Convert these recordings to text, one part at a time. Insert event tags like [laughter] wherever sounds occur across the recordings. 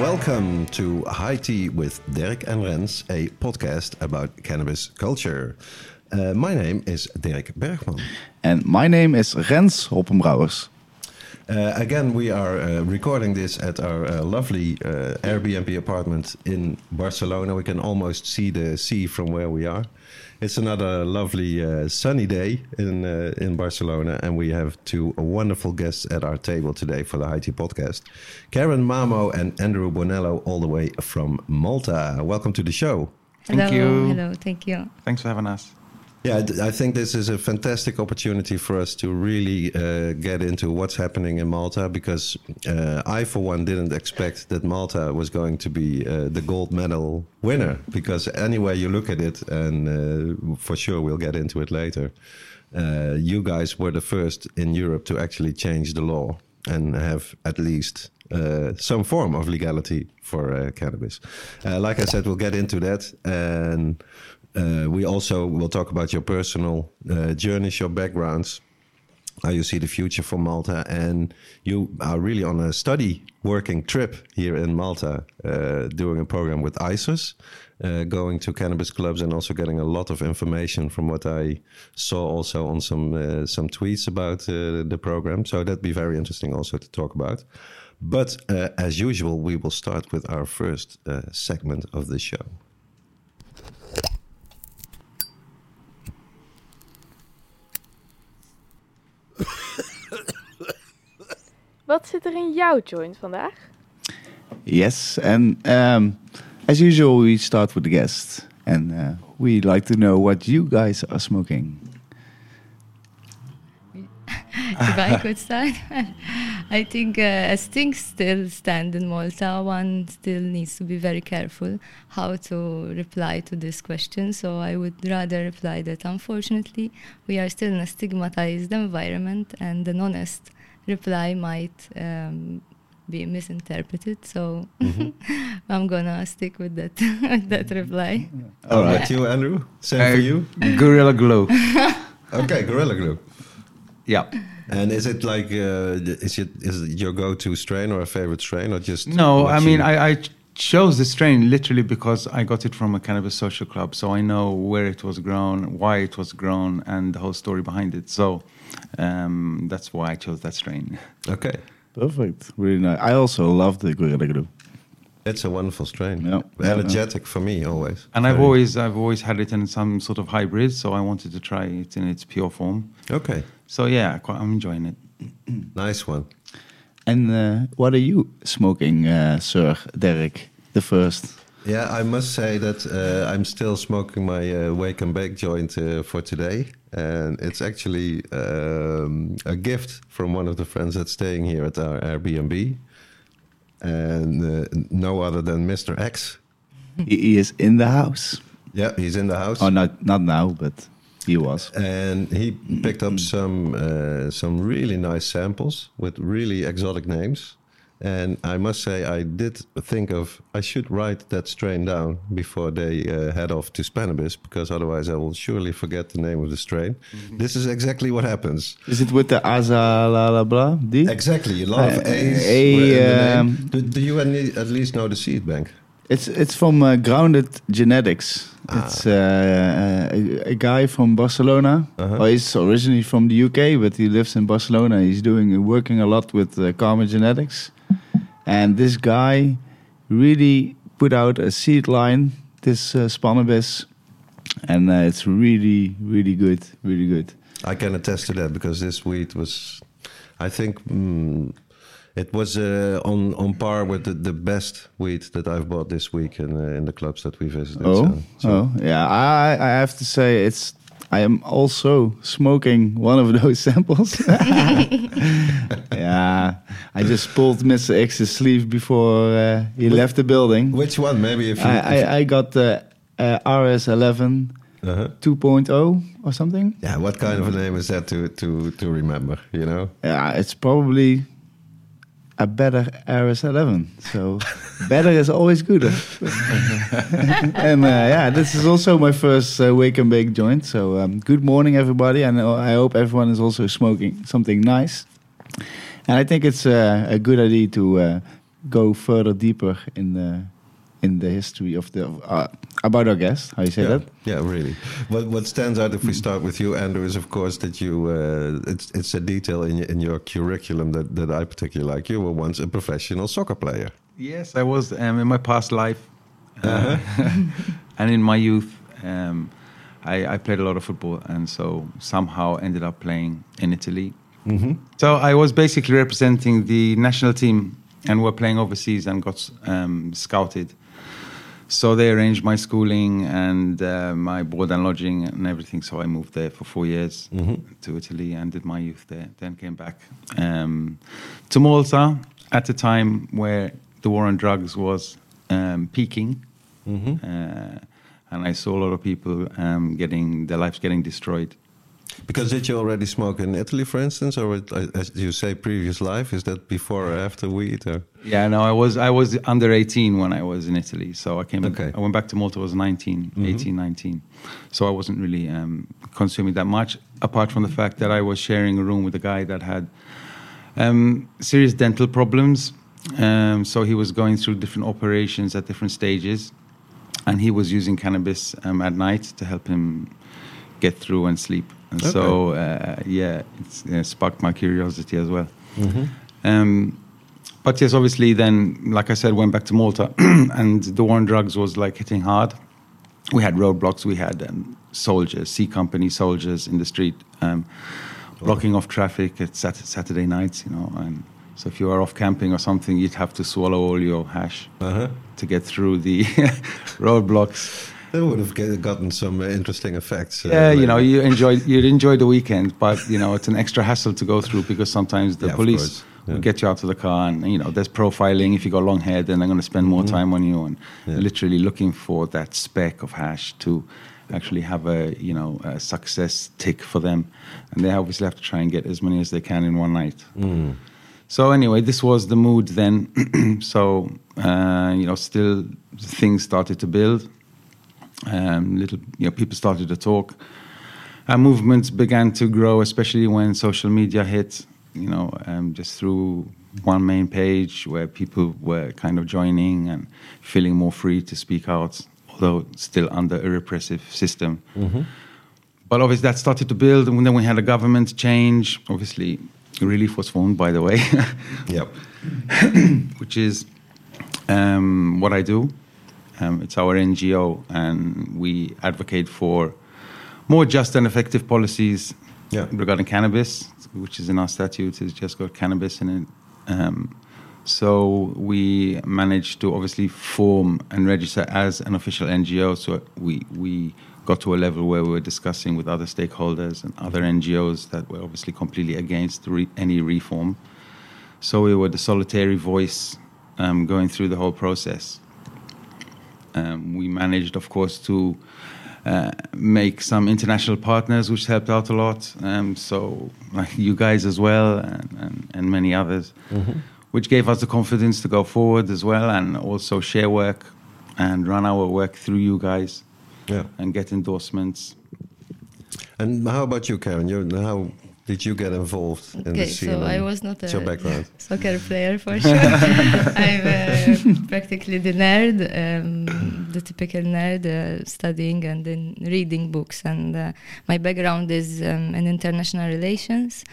Welcome to High Tea with Dirk and Rens, a podcast about cannabis culture. Uh, my name is Dirk Bergman. And my name is Rens Hoppenbrouwers. Uh, again, we are uh, recording this at our uh, lovely uh, Airbnb apartment in Barcelona. We can almost see the sea from where we are. It's another lovely uh, sunny day in uh, in Barcelona, and we have two wonderful guests at our table today for the High Tea podcast. Karen Mamo and Andrew Bonello, all the way from Malta. Welcome to the show. Thank hello, you. hello, thank you. Thanks for having us. Yeah, I- think this is a fantastic opportunity for us to really uh, get into what's happening in Malta because uh, I, for one, didn't expect that Malta was going to be uh, the gold medal winner. Because anyway you look at it, and uh, for sure we'll get into it later, uh, you guys were the first in Europe to actually change the law and have at least uh, some form of legality for uh, cannabis. Uh, like I said, we'll get into that. And we also will talk about your personal uh, journeys, your backgrounds, how you see the future for Malta. And you are really on a study working trip here in Malta, uh, doing a program with ICEERS. Uh, going to cannabis clubs and also getting a lot of information from what I saw also on some uh, some tweets about uh, the program. So that'd be very interesting also to talk about. But uh, as usual, we will start with our first uh, segment of the show. Wat zit er in jouw joint vandaag? Yes, and um, as usual, we start with the guest. And uh, we like to know what you guys are smoking. [laughs] if I [laughs] could start, [laughs] I think uh, as things still stand in Malta, one still needs to be very careful how to reply to this question. So I would rather reply that unfortunately we are still in a stigmatized environment, and an honest reply might um, be misinterpreted. So I'm gonna stick with that with that reply. All right. right, you, Andrew. Same for you. Gorilla glue. Okay, Gorilla Glue. yeah. And is it like uh, is it is it your go-to strain or a favorite strain or just No, I mean, you- I, I chose the strain literally because I got it from a cannabis social club. So I know where it was grown, why it was grown, and the whole story behind it. So um, that's why I chose that strain. [laughs] okay. Perfect. Really nice. I also love the Gorilla Glue. It's a wonderful strain. Yeah. Yeah, Energetic for me always. And I've always, I've always had it in some sort of hybrid. So I wanted to try it in its pure form. okay. So yeah, I quite, I'm enjoying it. [clears throat] Nice one. And uh, what are you smoking, uh, Sir Dirk? The first. Yeah, I must say that uh, I'm still smoking my uh, wake and bake joint uh, for today, and it's actually um, a gift from one of the friends that's staying here at our Airbnb, and uh, no other than Mr. X. he, he is in the house. Yeah, he's in the house. Oh, not not now, but he was. and he picked up some uh, some really nice samples with really exotic names. And I must say, I did think of I should write that strain down before they uh, head off to Spannabis, because otherwise I will surely forget the name of the strain. This is exactly what happens. Is it with the Aza la la bla? Die? Exactly, a lot of Uh, A's. A, were in the name. um, do, do you at least know the seed bank? It's it's from uh, Grounded Genetics. Ah. It's uh, a, a guy from Barcelona. Uh-huh. Well, he's originally from the UK, but he lives in Barcelona. He's doing working a lot with uh, Karma Genetics, and this guy really put out a seed line. This uh, Spannabis, and uh, it's really, really good, really good. I can attest to that because this weed was, I think, mm, it was uh, on on par with the, the best weed that I've bought this week in uh, in the clubs that we visited. Oh, So- so- oh, yeah. I I have to say it's. I am also smoking one of [laughs] those samples. [laughs] yeah, I just pulled Mr. X's sleeve before uh, he left the building. Which one? Maybe if you, I, I, I got the uh, RS11 Uh-huh. 2.0 or something. Yeah, what kind of a name is that to to to remember? You know. Yeah, it's probably a better RS 11. So better is always good. [laughs] and uh, yeah, this is also my first uh, wake and bake joint. So um, good morning, everybody, and I hope everyone is also smoking something nice. And I think it's uh, a good idea to uh, go further deeper in the in the history of the uh, about our guest. How you say yeah, that? Yeah, really. What what stands out if we start with you, Andrew, is of course that you uh, it's it's a detail in your, in your curriculum that that I particularly like. You were once a professional soccer player. Yes, I was um, in my past life, uh, [laughs] and in my youth, um, I, I played a lot of football, and so somehow ended up playing in Italy. Mm-hmm. So I was basically representing the national team, and we're playing overseas, and got um, scouted. So they arranged my schooling and uh, my board and lodging and everything. So I moved there for four years Mhm. to Italy and did my youth there. Then came back um, to Malta at a time where the war on drugs was um, peaking, Mm-hmm. uh, and I saw a lot of people um, getting their lives getting destroyed. Because did you already smoke in Italy, for instance, or uh, as you say, previous life? Is that before or after weed? Or Yeah, no, I was I was under 18 when I was in Italy. So I came Okay. I went back to Malta I was 19, 18, 19. So I wasn't really um, consuming that much apart from the fact that I was sharing a room with a guy that had um, serious dental problems. Um, so he was going through different operations at different stages and he was using cannabis um, at night to help him get through and sleep. And so uh, yeah, it's uh, sparked my curiosity as well. Um, but yes, obviously, then, like I said, went back to Malta, [clears throat] and the war on drugs was like hitting hard. We had roadblocks, we had um, soldiers, C company soldiers in the street, um, blocking off traffic at Sat- Saturday nights, you know. And so, if you were off camping or something, you'd have to swallow all your hash uh-huh. to get through the [laughs] roadblocks. That would have get, gotten some uh, interesting effects. uh, Yeah, you know, you enjoy you'd enjoy the weekend, but you know, it's an extra hassle to go through because sometimes the Yeah, police yeah. will get you out of the car, and you know, there's profiling. If you got long hair, then they're going to spend more time on you, and Mm-hmm. Yeah. literally looking for that speck of hash to actually have a you know a success tick for them, and they obviously have to try and get as many as they can in one night. Mm. So anyway, this was the mood then. [clears throat] so uh, you know, still things started to build. Um, little, you know, people started to talk. Our movements began to grow, especially when social media hit. You know, um, just through one main page where people were kind of joining and feeling more free to speak out, although still under a repressive system. But obviously, that started to build, and then we had a government change. Obviously, ReLeaf was formed, by the way, [laughs] Yep. [coughs] which is um, what I do. Um, it's our NGO, and we advocate for more just and effective policies Yeah. regarding cannabis, which is in our statutes. It's just got cannabis in it. Um, so we managed to obviously form and register as an official NGO. So we we got to a level where we were discussing with other stakeholders and other NGOs that were obviously completely against re- any reform. So we were the solitary voice um, going through the whole process. Um, we managed, of course, to uh, make some international partners, which helped out a lot. Um, so, like you guys as well, and, and, and many others, which gave us the confidence to go forward as well, and also share work and run our work through you guys Yeah. and get endorsements. And how about you, Karen? You, how did you get involved in Okay, the scene? so I was not a background? [laughs] soccer player for [laughs] sure. I'm uh, practically the nerd, um, the typical nerd, uh, studying and then reading books. And uh, my background is um, in international relations.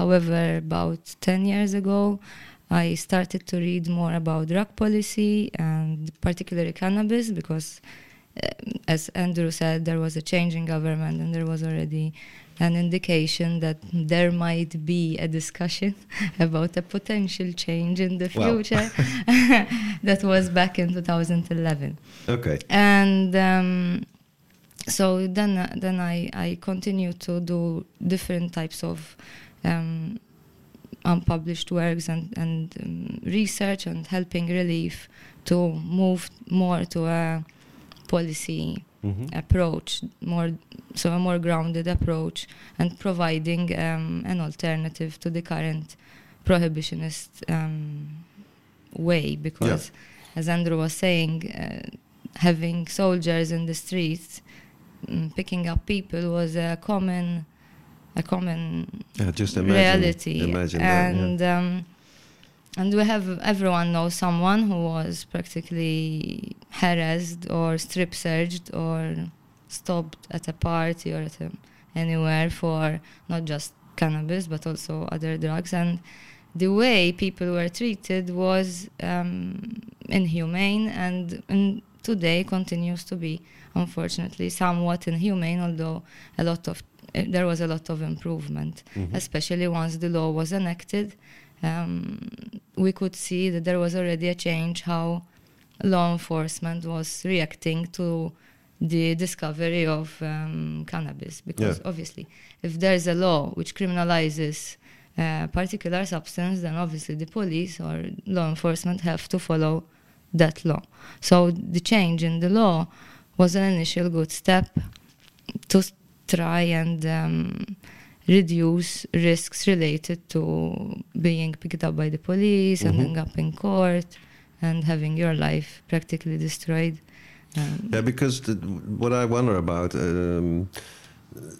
However, about 10 years ago, I started to read more about drug policy and particularly cannabis because, um, as Andrew said, there was a change in government and there was already an indication that there might be a discussion [laughs] about a potential change in the Wow. future. [laughs] that was back in 2011 Okay. and um, so then uh, then I, I continued to do different types of um, unpublished works and, and um, research and helping ReLeaf to move more to a policy Mhm. approach, more so a more grounded approach, and providing um, an alternative to the current prohibitionist um, way. Because, as Andrew was saying, uh, having soldiers in the streets mm, picking up people was a common, a common Yeah, just imagine, reality Imagine that, yeah. um, and we have everyone knows someone who was practically harassed or strip searched or stopped at a party or at a, anywhere for not just cannabis but also other drugs and the way people were treated was um, inhumane and, and today continues to be unfortunately somewhat inhumane although a lot of eh, there was a lot of improvement Mhm. especially once the law was enacted um, we could see that there was already a change how law enforcement was reacting to the discovery of um, cannabis because Yeah. obviously if there's a law which criminalizes a particular substance then obviously the police or law enforcement have to follow that law so the change in the law was an initial good step to try and um, reduce risks related to being picked up by the police, Mhm. ending up in court, and having your life practically destroyed. Um, Yeah, because the, what I wonder about, um,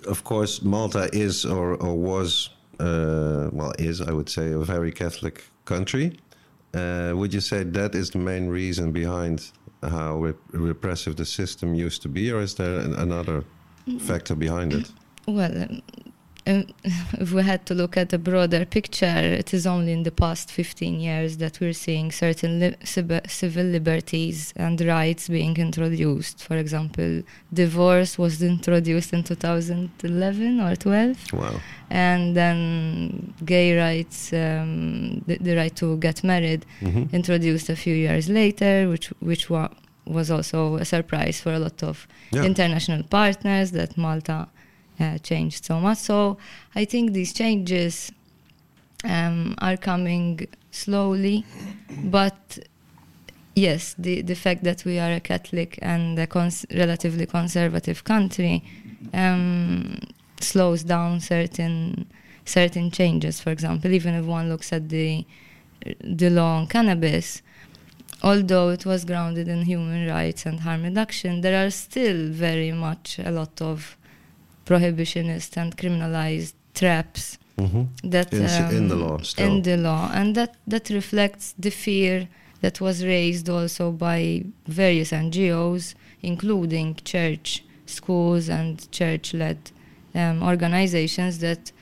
of course, Malta is or, or was, uh, well, is, I would say, a very Catholic country. Uh, would you say that is the main reason behind how rep- repressive the system used to be, or is there an, another factor behind it? Well, um, if [laughs] we had to look at a broader picture, it is only in the past 15 years that we're seeing certain li- civil liberties and rights being introduced. For example, divorce was introduced in 2011 or 12. Wow. and then gay rights, um, the, the right to get married, hmm introduced a few years later, which which wa- was also a surprise for a lot of Yeah. international partners that Malta uh, changed so much. So I think these changes um, are coming slowly, but yes, the the fact that we are a Catholic and a cons- relatively conservative country um, slows down certain certain changes. For example, even if one looks at the the law on cannabis, although it was grounded in human rights and harm reduction, there are still very much a lot of prohibitionist and criminalized traps hmm that In s- in the um, law still. in the law, and that that reflects the fear that was raised also by various NGOs, including church, schools, and church-led um, organizations that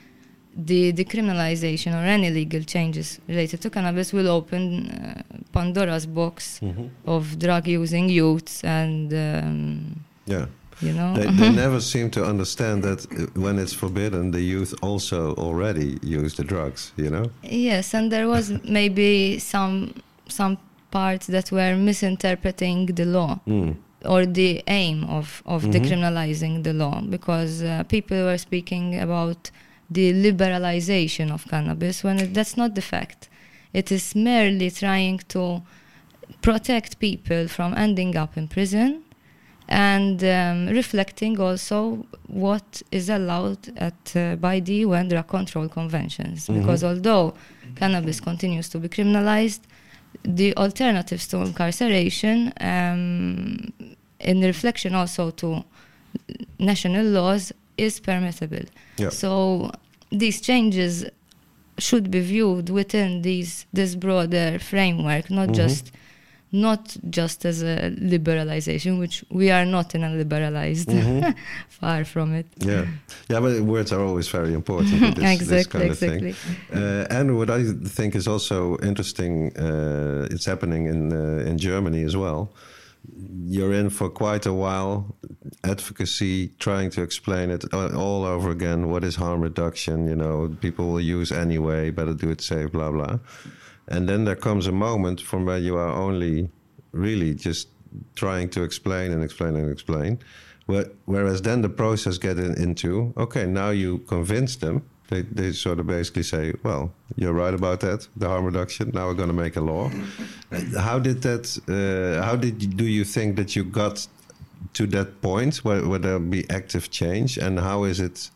the decriminalization or any legal changes related to cannabis will open uh, Pandora's box hmm of drug-using youths, and um, Yeah. You know. They, they never seem to understand that uh, when it's forbidden, the youth also already use the drugs, you know? Yes, and there was [laughs] maybe some some parts that were misinterpreting the law Mm. or the aim of of Mhm. decriminalizing the law because uh, people were speaking about the liberalization of cannabis when it, that's not the fact. It is merely trying to protect people from ending up in prison and um, reflecting also what is allowed at uh, by the UN drug control conventions. Mhm. Because although cannabis continues to be criminalized, the alternatives to incarceration, um, in reflection also to national laws, is permissible. Yeah. So these changes should be viewed within these this broader framework, not Mhm. just not just as a liberalization, which we are not in a liberalized, Mhm. [laughs] far from it. Yeah, yeah, but words are always very important. this, exactly, this kind of thing. exactly. Uh, and what I think is also interesting, uh, it's happening in uh, in Germany as well. You're in for quite a while, advocacy, trying to explain it all over again. What is harm reduction? You know, people will use anyway. Better do it safe. Blah blah. And then there comes a moment from where you are only really just trying to explain and explain and explain. Whereas then the process get in, into okay, now you convince them. They, they sort of basically say, well, you're right about that, the harm reduction. Now we're going to make a law. Uh, How did that? Uh, how did you, do you think that you got to that point where, where there be active change, and how is it?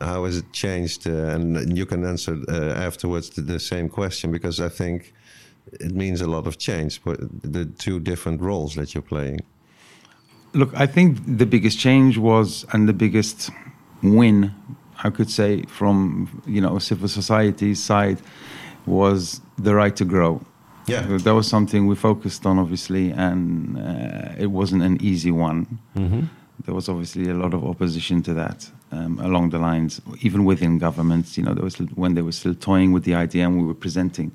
How is it changed? Uh, and you can answer uh, afterwards the, the same question because I think it means a lot of change. But the two different roles that you're playing. Look, I think the biggest change was, and the biggest win, I could say, from you know civil society side, was the right to grow. Yeah. that was something we focused on, obviously, and uh, it wasn't an easy one. Mm-hmm. There was obviously a lot of opposition to that um, along the lines, even within governments. You know, there was when they were still toying with the idea, and we were presenting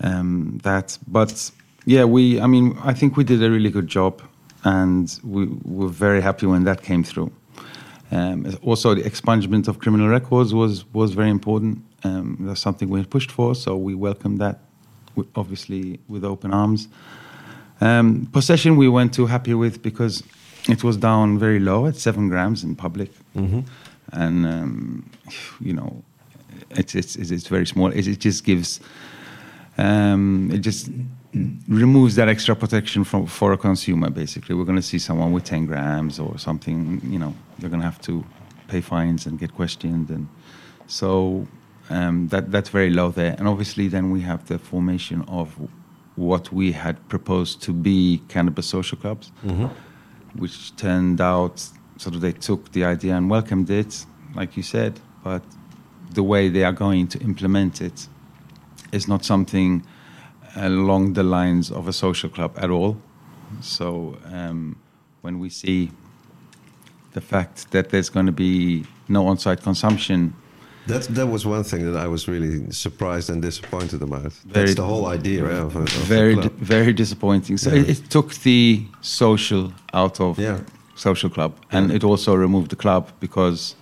um, that. But yeah, we. I mean, I think we did a really good job, and we were very happy when that came through. Um, also, the expungement of criminal records was was very important. Um, that's something we had pushed for, so we welcomed that, obviously with open arms. Um, possession, we weren't too happy with because it was down very low at seven grams in public, Mm-hmm. and um, you know, it's it's it's, very small. It, it just gives, um, it just removes that extra protection from for a consumer. Basically, we're going to see someone with ten grams or something. You know, they're going to have to pay fines and get questioned, and so um, that that's very low there. And obviously, then we have the formation of what we had proposed to be cannabis social clubs Mm-hmm. Which turned out sort of they took the idea and welcomed it, like you said, but the way they are going to implement it is not something along the lines of a social club at all. So um, when we see the fact that there's going to be no on-site consumption, That that was one thing that I was really surprised and disappointed about. Very- That's the whole idea of, of very di- very disappointing. So Yeah. it, it took the social out of Yeah. social club, and it also removed the club because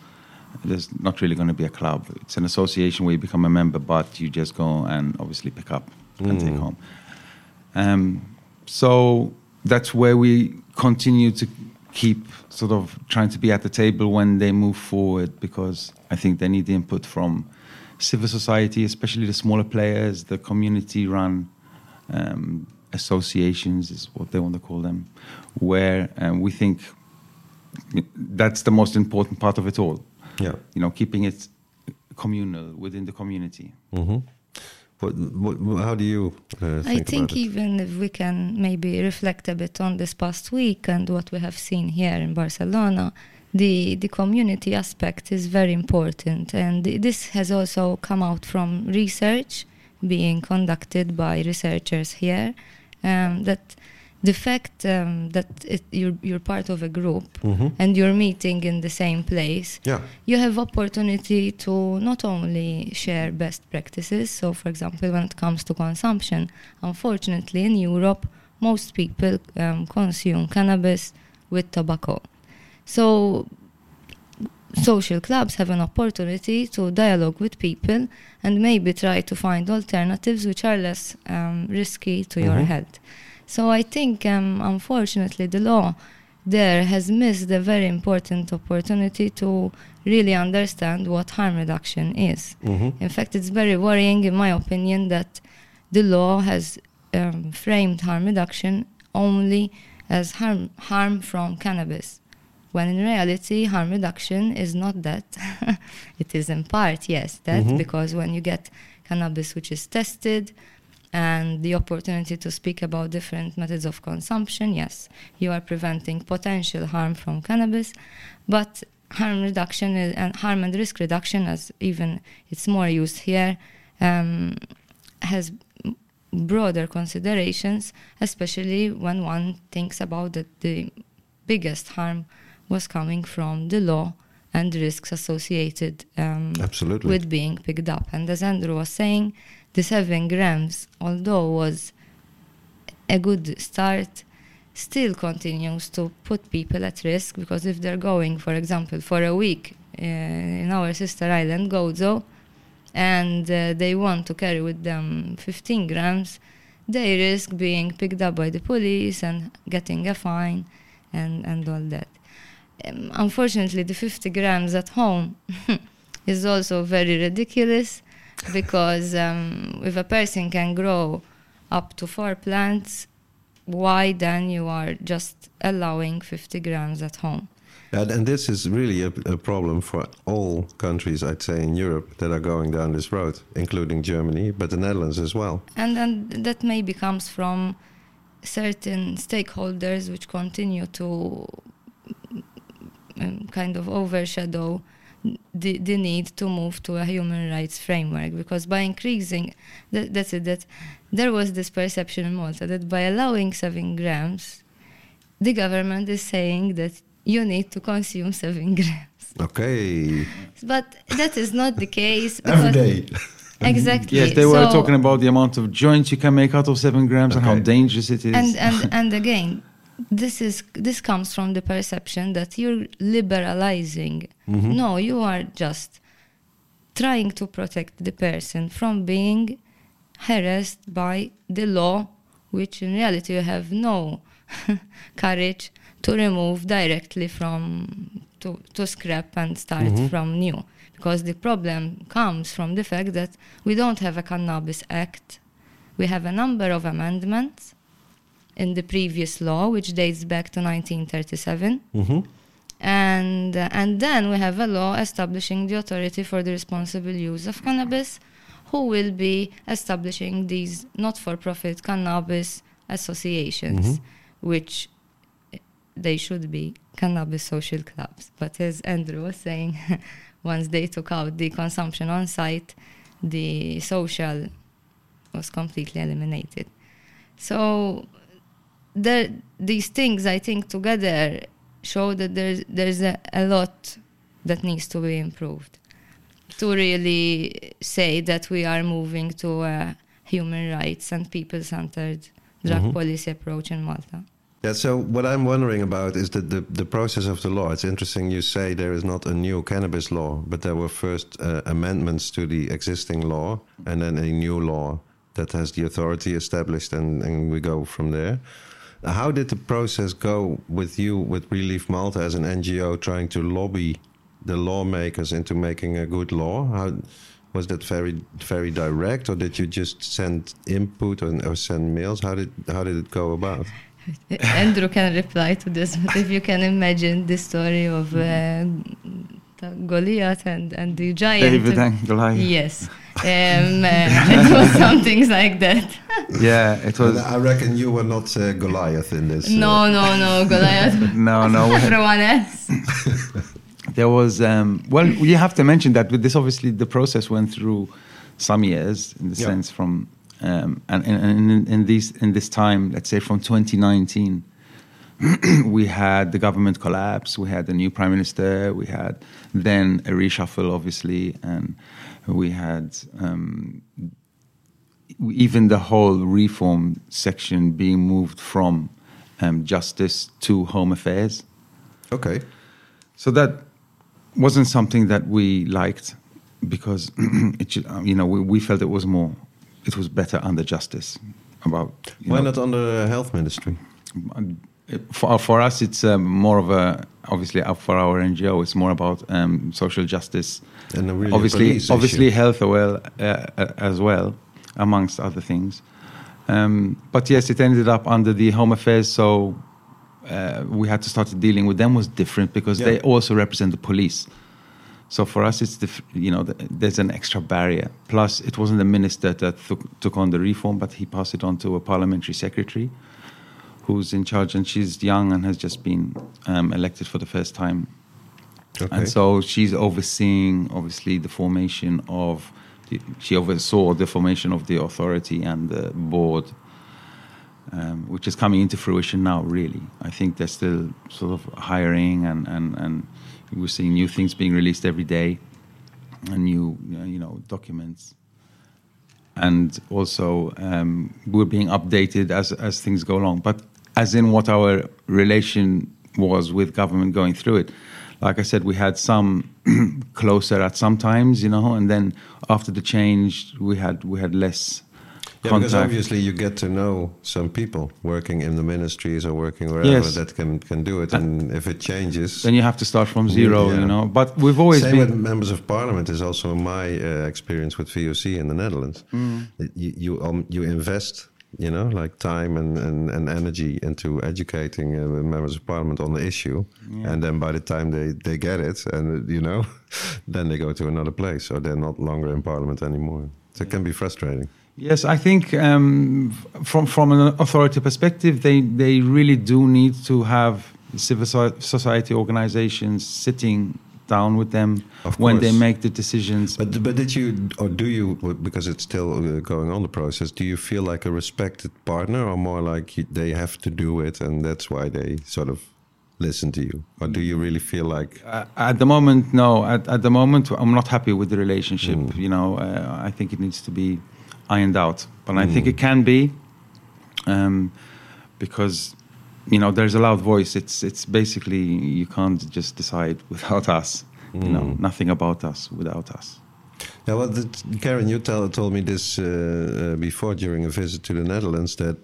there's not really going to be a club. It's an association where you become a member, but you just go and obviously pick up and take Mm. home. Um, so that's where we continue to keep sort of trying to be at the table when they move forward because I think they need the input from civil society, especially the smaller players, the community run um, associations, is what they want to call them, where um, we think that's the most important part of it all. Yeah. You know, keeping it communal within the community. Mm-hmm. What, what, how do you uh, think I think even if we can maybe reflect a bit on this past week and what we have seen here in Barcelona, the the community aspect is very important, and this has also come out from research being conducted by researchers here. Um, that the fact um, that it, you're you're part of a group Mhm. and you're meeting in the same place Yeah. you have opportunity to not only share best practices so for example when it comes to consumption unfortunately in europe most people um, consume cannabis with tobacco so social clubs have an opportunity to dialogue with people and maybe try to find alternatives which are less um, risky to your Mhm. health so i think um, unfortunately the law there has missed a very important opportunity to really understand what harm reduction is. Mhm. In fact, it's very worrying, in my opinion, that the law has um, framed harm reduction only as harm, harm from cannabis, when in reality, harm reduction is not that. [laughs] it is in part, yes, that, Mhm. because when you get cannabis which is tested, and the opportunity to speak about different methods of consumption, yes, you are preventing potential harm from cannabis, but harm reduction is, and harm and risk reduction, as even it's more used here, um, has broader considerations, especially when one thinks about that the biggest harm was coming from the law and risks associated um, Absolutely. with being picked up. And as Andrew was saying, the seven grams, although was a good start, still continues to put people at risk because if they're going, for example, for a week uh, in our sister island, Gozo, and uh, they want to carry with them 15 grams, they risk being picked up by the police and getting a fine and, and all that. Um, unfortunately, the 50 grams at home [laughs] is also very ridiculous because um, if a person can grow up to four plants, why then you are just allowing 50 grams at home? And, and this is really a, a problem for all countries, I'd say, in Europe that are going down this road, including Germany, but the Netherlands as well. And then that maybe comes from certain stakeholders which continue to um, kind of overshadow the, the need to move to a human rights framework because by increasing that, that's it that there was this perception in Malta that by allowing seven grams the government is saying that you need to consume seven [laughs] grams Okay. but that is not the case [laughs] Every because- day. [laughs] exactly Yes, they were So- talking about the amount of joints you can make out of seven grams and how dangerous it is. and and and again this is this comes from the perception that you're liberalizing. Mm-hmm. No you are just trying to protect the person from being harassed by the law which in reality you have no [laughs] courage to remove directly from to, to scrap and start mm-hmm. from new. Because the problem comes from the fact that we don't have a cannabis act. We have a number of amendments in the previous law, which dates back to 1937. Mhm. And, uh, and then we have a law establishing the authority for the responsible use of cannabis, who will be establishing these not for profit cannabis associations, which eh, they should be cannabis social clubs. But as Andrew was saying, [laughs] once they took out the consumption on site, the social was completely eliminated. So the, these things, I think, together show that there's there's a, a lot that needs to be improved to really say that we are moving to a human rights and people-centered drug policy approach in Malta. Yeah, so what I'm wondering about is that the, the process of the law. It's interesting you say there is not a new cannabis law, but there were first uh, amendments to the existing law and then a new law that has the authority established, and, and we go from there. How did the process go with you, with ReLeaf Malta as an NGO, trying to lobby the lawmakers into making a good law? How was that very very direct, or did you just send input or, or send mails? How did how did it go about? [laughs] Andrew can reply to this, but if you can imagine the story of uh, Goliath and, and the giant. David and Goliath. Yes. Um, [laughs] uh, [laughs] it was something like that. [laughs] Yeah, it was. I reckon you were not uh, Goliath in this. uh, No, no, no, Goliath. No, no. we Everyone else. There was um, well, you have to mention that with this. Obviously, the process went through some years, in the Yeah. sense from um, and, and, and in, in these in this time, let's say from 2019, [clears throat] we had the government collapse. We had a new prime minister. We had then a reshuffle, obviously, and we had um, even the whole reform section being moved from um, justice to home affairs. Okay. So that wasn't something that we liked because [clears throat] it, um, you know, we, we felt it was more, it was better under justice. About Why know, not under health ministry? for for us, it's um, more of a obviously uh, for our NGO, it's more about um, social justice. And really obviously, obviously issue. health well uh, uh, as well, amongst other things. Um, but yes, it ended up under the Home Affairs, so uh, we had to start dealing with them was different because Yeah. they also represent the police. So for us, it's the you know the, there's an extra barrier. Plus, it wasn't the minister that took, took on the reform, but he passed it on to a parliamentary secretary, who's in charge, and she's young and has just been um, elected for the first time. Okay. And so she's overseeing, obviously, the formation of. The, she oversaw the formation of the authority and the board, um, which is coming into fruition now. Really, I think they're still sort of hiring, and and and we're seeing new things being released every day, and new you know documents, and also um, we're being updated as as things go along. But as in what our relation was with government going through it, like I said, we had some [clears throat] closer at some times, you know, and then after the change, we had we had less Yeah, because contact. obviously you get to know some people working in the ministries or working wherever Yes. that can can do it, and if it changes, Then you have to start from zero, Yeah. you know. But we've always Same been with members of parliament is also my uh, experience with VOC in the Netherlands. Mm. You you, um, you invest you know, like time and, and, and energy into educating uh, members of parliament on the issue. Yeah. And then by the time they, they get it, and you know, [laughs] then they go to another place, so they're not longer in parliament anymore. So it can be frustrating. Yes, I think um, from from an authority perspective, they they really do need to have civil society organizations sitting down with them Of when they make the decisions. But but did you or do you because it's still uh, going on the process? Do you feel like a respected partner, or more like you, they have to do it, and that's why they sort of listen to you, or do you really feel like Uh, at the moment, no. At, at the moment, I'm not happy with the relationship. Mm. You know, uh, I think it needs to be ironed out. But I Mm. think it can be um, because you know there's a loud voice. It's it's basically you can't just decide without us. You know, Mm. nothing about us without us. Yeah, well, the, Karen, you tell, told me this uh, uh, before during a visit to the Netherlands that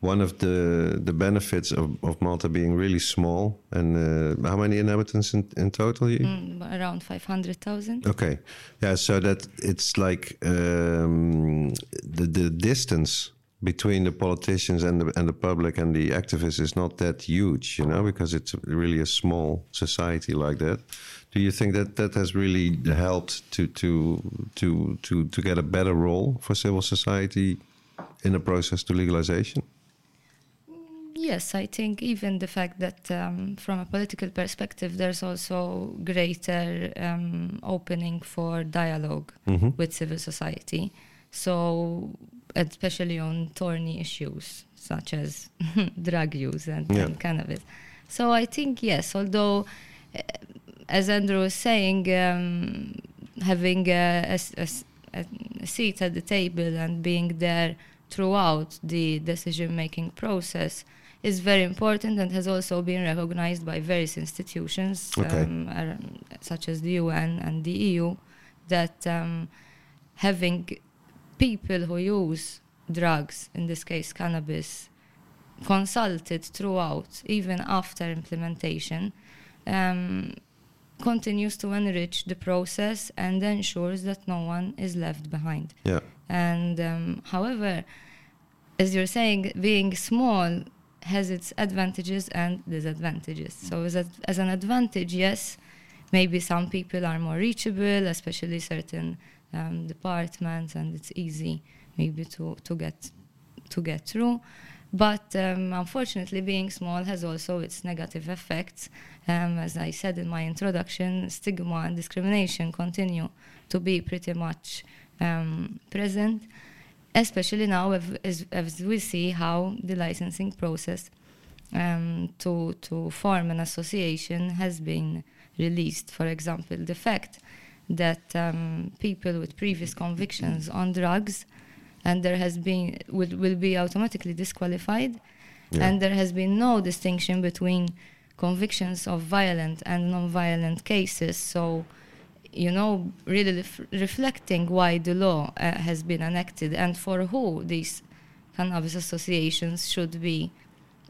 one of the the benefits of, of Malta being really small and uh, how many inhabitants in, in total? You? Mm, around 500,000. Okay, yeah, so that it's like um, the the distance between the politicians and the and the public and the activists is not that huge, you know, because it's really a small society like that. Do you think that that has really helped to to to to to get a better role for civil society in the process to legalization? Yes, I think even the fact that um, from a political perspective, there's also greater um, opening for dialogue Mhm. with civil society. So, especially on thorny issues such as [laughs] drug use and, Yeah. and cannabis. So, I think yes, although, uh, as Andrew was saying, um, having a seat at the table and being there throughout the decision making process is very important and has also been recognized by various institutions Okay. um, such as the UN and the EU that um, having people who use drugs, in this case cannabis, consulted throughout, even after implementation, um, continues to enrich the process and ensures that no one is left behind. Yeah, And um, however, as you're saying, being small has its advantages and disadvantages. So, as, a, as an advantage, yes, maybe some people are more reachable, especially certain um, departments, and it's easy maybe to, to get to get through. But um, unfortunately, being small has also its negative effects. Um, as I said in my introduction, stigma and discrimination continue to be pretty much um, present, especially now if- as, as we see how the licensing process um, to, to form an association has been released. For example, the fact that um, people with previous convictions on drugs and there has been will, will be automatically disqualified Yeah. and there has been no distinction between convictions of violent and non-violent cases so you know really ref- reflecting why the law uh, has been enacted and for who these cannabis associations should be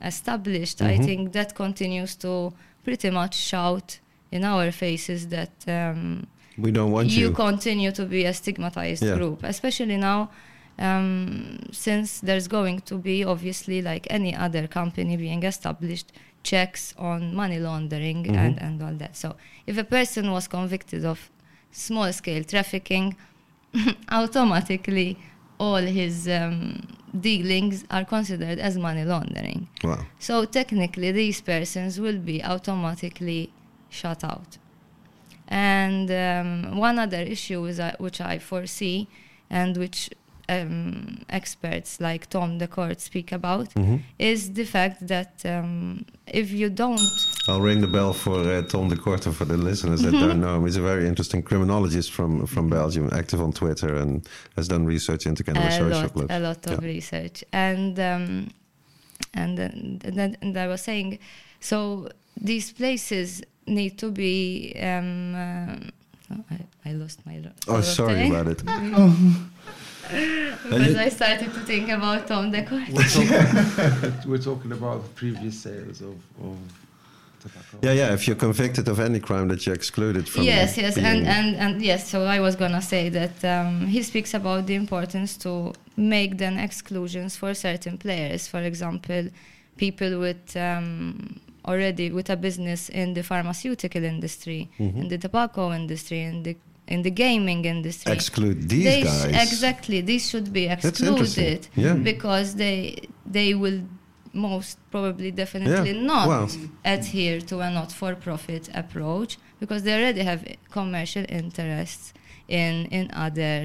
established i Mhm. think that continues to pretty much shout in our faces that um, we don't want you you. continue to be a stigmatized Yeah. group, especially now, um, since there's going to be obviously like any other company being established checks on money laundering Mhm. and, and all that. So if a person was convicted of small scale trafficking, [laughs] automatically all his um, dealings are considered as money laundering. Wow. So technically, these persons will be automatically shut out. And um, one other issue is, uh, which I foresee, and which um, experts like Tom Decorte speak about, Mhm. is the fact that um, if you don't I'll ring the bell for uh, Tom Decorte for the listeners that don't know him. He's a very interesting criminologist from, from Belgium, active on Twitter and has done research into cannabis a social lot, a lot of Yeah. research, and um, and then and, then- and I was saying, so these places need to be. Um, uh, oh, I, I lost my. Oh, sorry thing. about it. [laughs] because I started to think about Tom Decorte. We're talking, [laughs] we're talking about previous sales of, of tobacco. Yeah, yeah. If you're convicted of any crime, that you're excluded from. yes yes and, and and yes so i was gonna say that um, he speaks about the importance to make then exclusions for certain players for example people with um, already with a business in the pharmaceutical industry Mm-hmm. in the tobacco industry in the in the gaming industry exclude these they sh- guys. exactly these should be excluded Yeah. because they they will most probably definitely Yeah. not Wow. adhere to a not-for-profit approach because they already have commercial interests in in other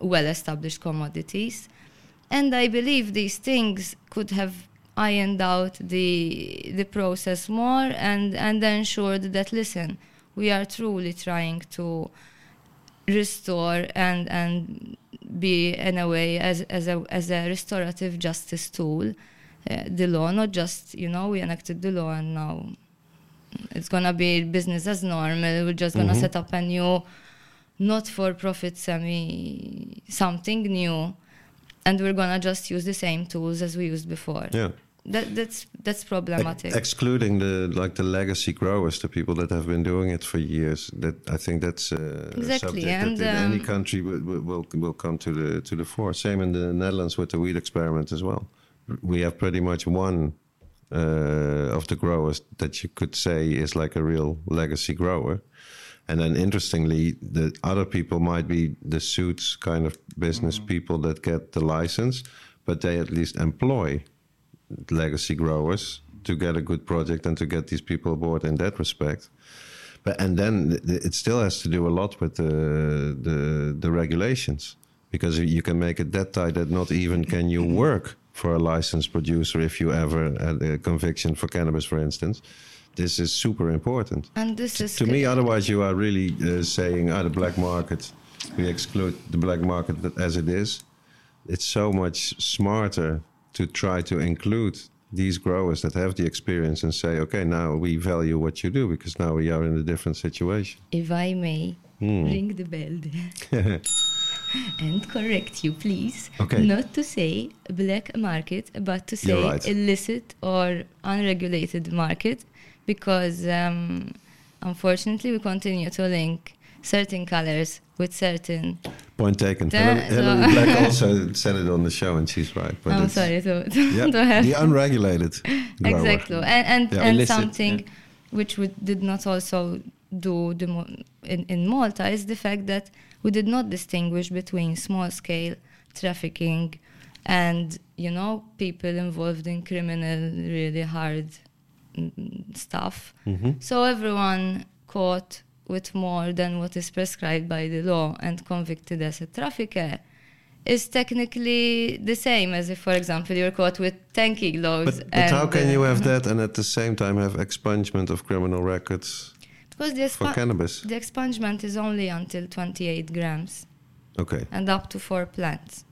well-established commodities and i believe these things could have ironed out the the process more and and ensured that listen we are truly trying to restore and and be in a way as as a as a restorative justice tool. Uh, the law not just you know we enacted the law and now it's gonna be business as normal. We're just gonna set up a new not for profit semi something new and we're gonna just use the same tools as we used before Yeah. that that's that's problematic excluding the like the legacy growers, the people that have been doing it for years. That I think that's uh, Exactly, and, that in any um, country will, will will come to the to the fore. Same in the Netherlands with the wheat experiment as well. We have pretty much one uh, of the growers that you could say is like a real legacy grower. And then interestingly, the other people might be the suits kind of business mm. people that get the license, but they at least employ legacy growers to get a good project and to get these people aboard in that respect. But and then th- th- it still has to do a lot with the the, the regulations because you can make it that tight that not even can you work for a licensed producer if you ever had a conviction for cannabis, for instance. This is super important. and this is To me, otherwise, you are really uh, saying, ah, the black market, we exclude the black market as it is. It's so much smarter to try to include these growers that have the experience and say, okay, now we value what you do because now we are in a different situation. If I may Hmm. ring the bell [laughs] and correct you, please. Okay. Not to say black market, but to say right. illicit or unregulated market, because um, unfortunately we continue to link certain colors with certain. Point taken. Hilary [laughs] Black also said it on the show, and she's right. But I'm sorry to, [laughs] Yeah, to have the unregulated [laughs] grower. exactly and and, Yeah. and Illicit, something yeah. which we did not also do the in, in malta is the fact that we did not distinguish between small scale trafficking and you know people involved in criminal really hard stuff Mm-hmm. so everyone caught with more than what is prescribed by the law and convicted as a trafficker is technically the same as if, for example, you're caught with 10 kilos. But, but how can uh, you have that and at the same time have expungement of criminal records Because the, for cannabis? the expungement is only until 28 grams Okay. and up to four plants.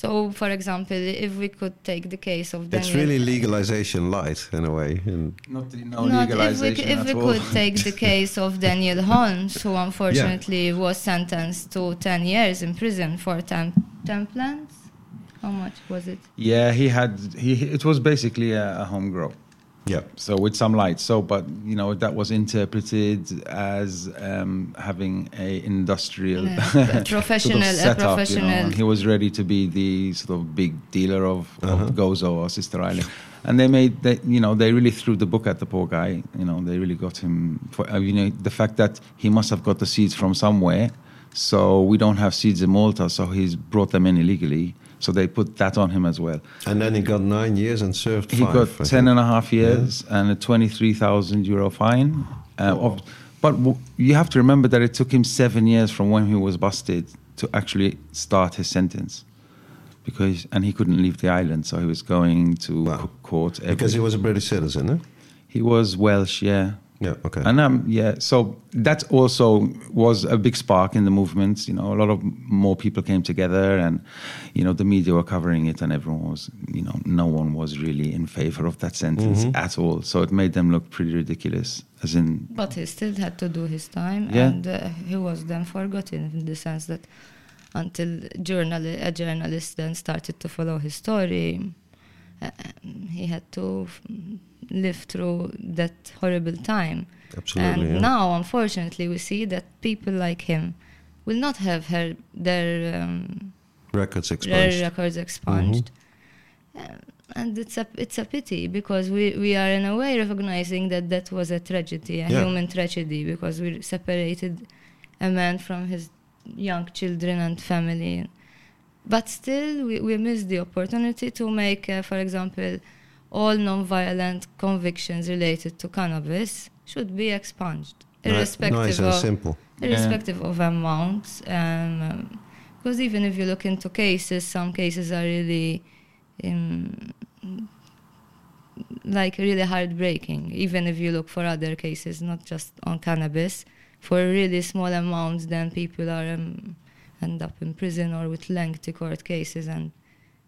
So, for example, if we could take the case of It's Daniel- really legalization light in a way. And Not, no Not if we, if at we all. could take the [laughs] case of Daniel Holmes, who unfortunately was sentenced to 10 years in prison for 10, 10 plants. How much was it? Yeah, he had. He it was basically a, a home grow. Yeah. So with some light. So, but you know that was interpreted as um, having a industrial Yeah, [laughs] a sort of professional- a setup, you know, professional- he was ready to be the sort of big dealer of, Uh-huh. of Gozo or Sister Island. And they made, they, you know, they really threw the book at the poor guy. You know, they really got him. For, uh, you know, the fact that he must have got the seeds from somewhere. So we don't have seeds in Malta. So he's brought them in illegally. So they put that on him as well. And then he got nine years and served He five. got I 10 think. and a half years and a 23,000 euro fine. Uh, of, but w- you have to remember that it took him seven years from when he was busted to actually start his sentence. Because, and he couldn't leave the island, so he was going to Wow. co- court. Every, Because he was a British citizen, eh? he was Welsh, yeah. Yeah, okay. And um, yeah, so that also was a big spark in the movement. You know, a lot of more people came together, and you know, the media were covering it, and everyone was, you know, no one was really in favor of that sentence Mm-hmm. at all. So it made them look pretty ridiculous. As in, But he still had to do his time, Yeah. and uh, he was then forgotten in the sense that until journal- a journalist then started to follow his story, uh, he had to live through that horrible time. Absolutely. and yeah. now, unfortunately, we see that people like him will not have her, their um, Records their expunged. records expunged. Mm-hmm. Um, and it's a it's a pity because we, we are in a way recognizing that that was a tragedy, a Yeah. human tragedy, because we separated a man from his young children and family. But still, we, we missed the opportunity to make, uh, for example, all non-violent convictions related to cannabis should be expunged, irrespective nice and of simple. Yeah. irrespective of amounts. Um, um, because even if you look into cases, some cases are really um, like really heartbreaking. Even if you look for other cases, not just on cannabis, for really small amounts, then people are um, end up in prison or with lengthy court cases. And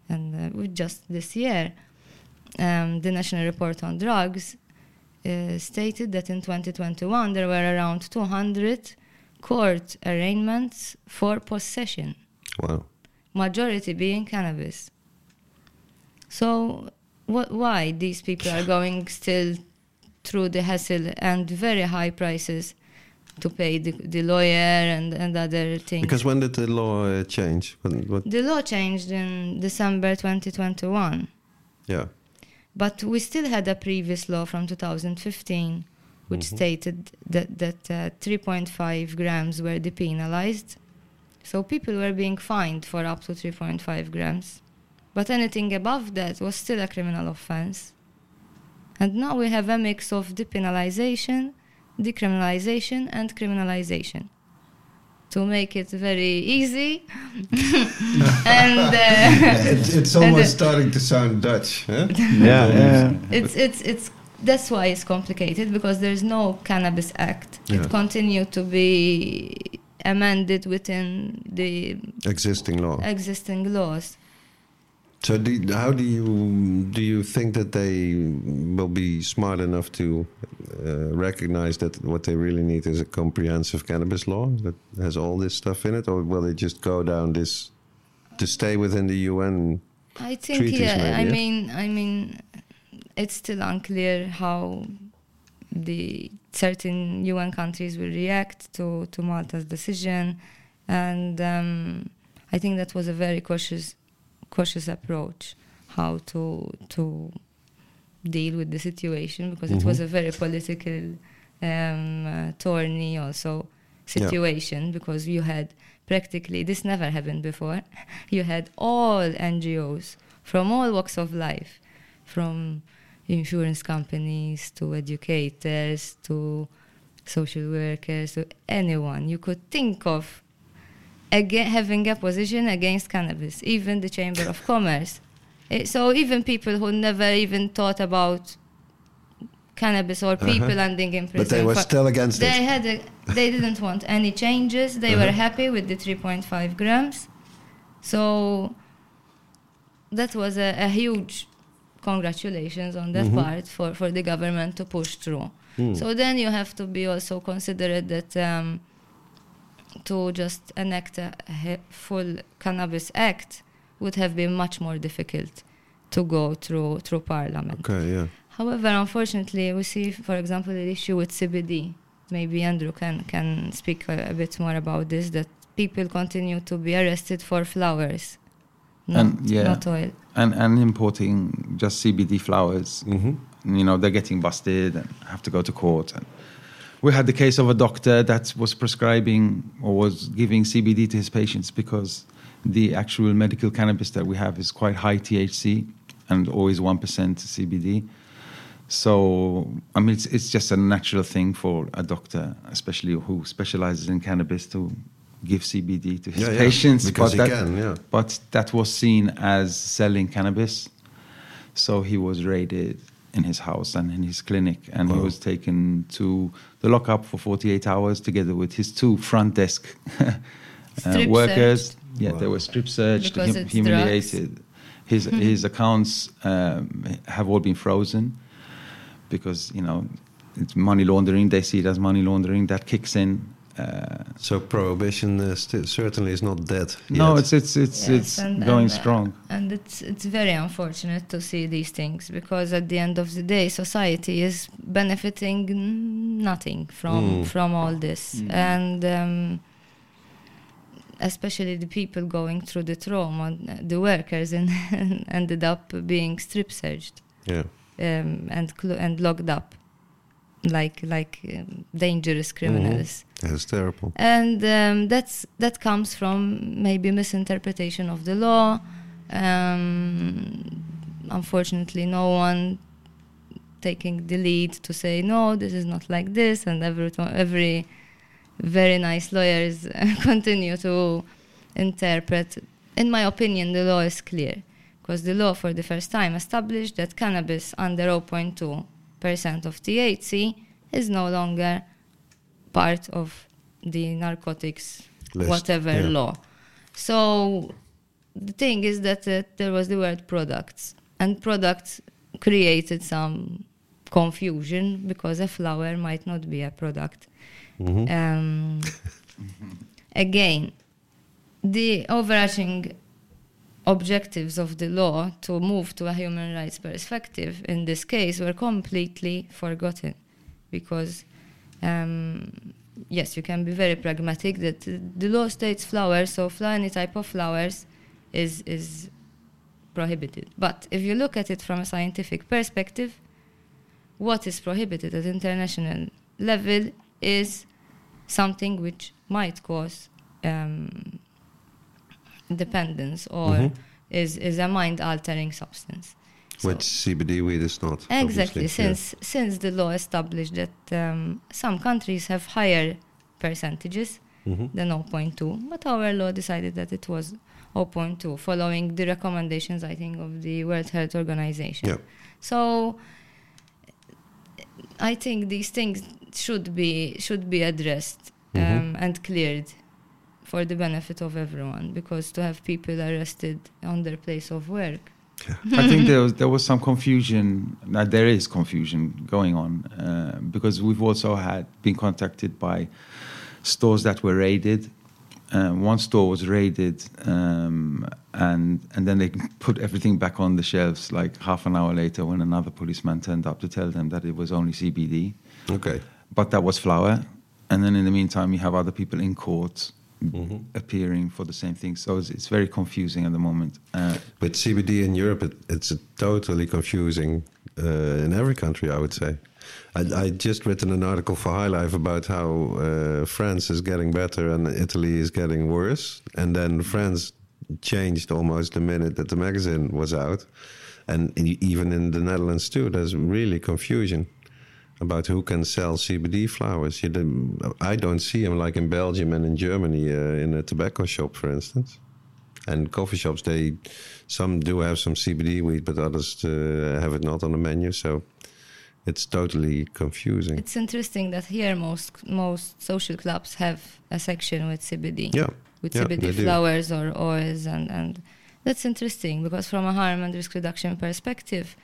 and uh, with just this year, um, the National Report on Drugs uh, stated that in 2021 there were around 200 court arraignments for possession, Wow. majority being cannabis. So, wh- why these people are going still through the hassle and very high prices to pay the, the lawyer and, and other things? Because when did the law uh, change? When, the law changed in December 2021. yeah. But we still had a previous law from 2015 which Mhm. stated that, that uh, 3.5 grams were depenalized. So people were being fined for up to 3.5 grams. But anything above that was still a criminal offense. And now we have a mix of depenalization, decriminalization, and criminalization. To make it very easy. [laughs] and uh, it's, it's And almost starting to sound Dutch. Huh? Yeah, yeah. it's it's it's that's why it's complicated because there's no cannabis act Yeah. it continued to be amended within the Existing law. existing laws So, do, how do you do you think that they will be smart enough to uh, recognize that what they really need is a comprehensive cannabis law that has all this stuff in it, or will they just go down this to stay within the UN? i think Treaties yeah maybe, i yeah? mean i mean it's still unclear how the certain un countries will react to to malta's decision and um, i think that was a very cautious cautious approach how to to deal with the situation because it was a very political um, uh, tourney also situation because you had practically this never happened before [laughs] you had all ngos from all walks of life from insurance companies to educators to social workers to anyone you could think of again having a position against cannabis even the chamber of commerce Eh, so even people who never even thought about cannabis or people Uh-huh. ending in prison But they were still against they it. had a, they didn't want any changes they were Uh-huh. happy with the 3.5 grams so that was a, a huge congratulations on that Mhm. part for, for the government to push through Hmm. so then you have to be also considerate that um, to just enact a full cannabis act would have been much more difficult to go through through parliament. Okay, yeah. However, unfortunately, we see, for example, the issue with CBD. Maybe Andrew can can speak a, a bit more about this. That people continue to be arrested for flowers, not, And, yeah. not oil. and and importing just CBD flowers. hmm You know, they're getting busted and have to go to court. And we had the case of a doctor that was prescribing or was giving CBD to his patients because the actual medical cannabis that we have is quite high THC and always one percent CBD. So I mean, it's it's just a natural thing for a doctor, especially who specializes in cannabis, to give CBD to his Yeah, yeah, patients because but he that- can, yeah. but that was seen as selling cannabis. So he was raided in his house and in his clinic, and he was taken to the lockup for 48 hours together with his two front desk [laughs] uh, workers. searched. Yeah, they were strip searched, hum- it's humiliated. His his accounts um, have all been frozen because you know it's money laundering. They see it as money laundering. That kicks in. Uh, So prohibition uh, st- certainly is not dead. no, yet. it's it's it's Yes, it's and- going and, uh, strong. and it's it's very unfortunate to see these things because at the end of the day society is benefiting nothing from Mm. from all this Mm. and um, especially the people going through the trauma the workers [laughs] and ended up being strip searched yeah. um, and clo- and locked up like like um, dangerous criminals That's terrible. and um, that's that comes from maybe misinterpretation of the law. Um, unfortunately, no one taking the lead to say no, this is not like this, and every every very nice lawyers [laughs] continue to interpret. In my opinion, the law is clear because the law, for the first time, established that cannabis under 0.2 percent of THC is no longer part of the narcotics List, whatever yeah. law. So the thing is that uh, there was the word products, and products created some confusion because a flower might not be a product. Mhm. Um, [laughs] again, the overarching objectives of the law to move to a human rights perspective in this case were completely forgotten because um, yes you can be very pragmatic that the law states flowers so any type of flowers is is prohibited but if you look at it from a scientific perspective what is prohibited at international level is something which might cause um, dependence or Mhm. is, is a mind altering substance. So- Which CBD weed is not. exactly, obviously. Yeah. since since the law established that um, some countries have higher percentages Mhm. than 0.2, but our law decided that it was 0.2, following the recommendations, I think, of the World Health Organization. Yeah. So I think these things should be should be addressed um, Mhm. and cleared for the benefit of everyone, because to have people arrested on their place of work. I think there was there was some confusion. Now there is confusion going on uh, because we've also had been contacted by stores that were raided. Um, one store was raided, um, and and then they put everything back on the shelves. Like half an hour later, when another policeman turned up to tell them that it was only CBD, Okay. but that was flour. And then in the meantime, you have other people in court Mhm. appearing for the same thing. So it's, it's very confusing at the moment. Uh, But CBD in Europe, it, it's totally confusing uh, in every country, I would say. I, I just written an article for High Life about how uh, France is getting better and Italy is getting worse. And then France changed almost the minute that the magazine was out. And even in the Netherlands too, there's really confusion about who can sell CBD flowers. You don't, I don't see them like in Belgium and in Germany uh, in a tobacco shop, for instance and coffee shops they some do have some CBD weed, but others uh, have it not on the menu. So it's totally confusing. It's interesting that here most most social clubs have a section with CBD. yeah, with Yeah, CBD do. flowers or oils, and, and that's interesting because from a harm and risk reduction perspective,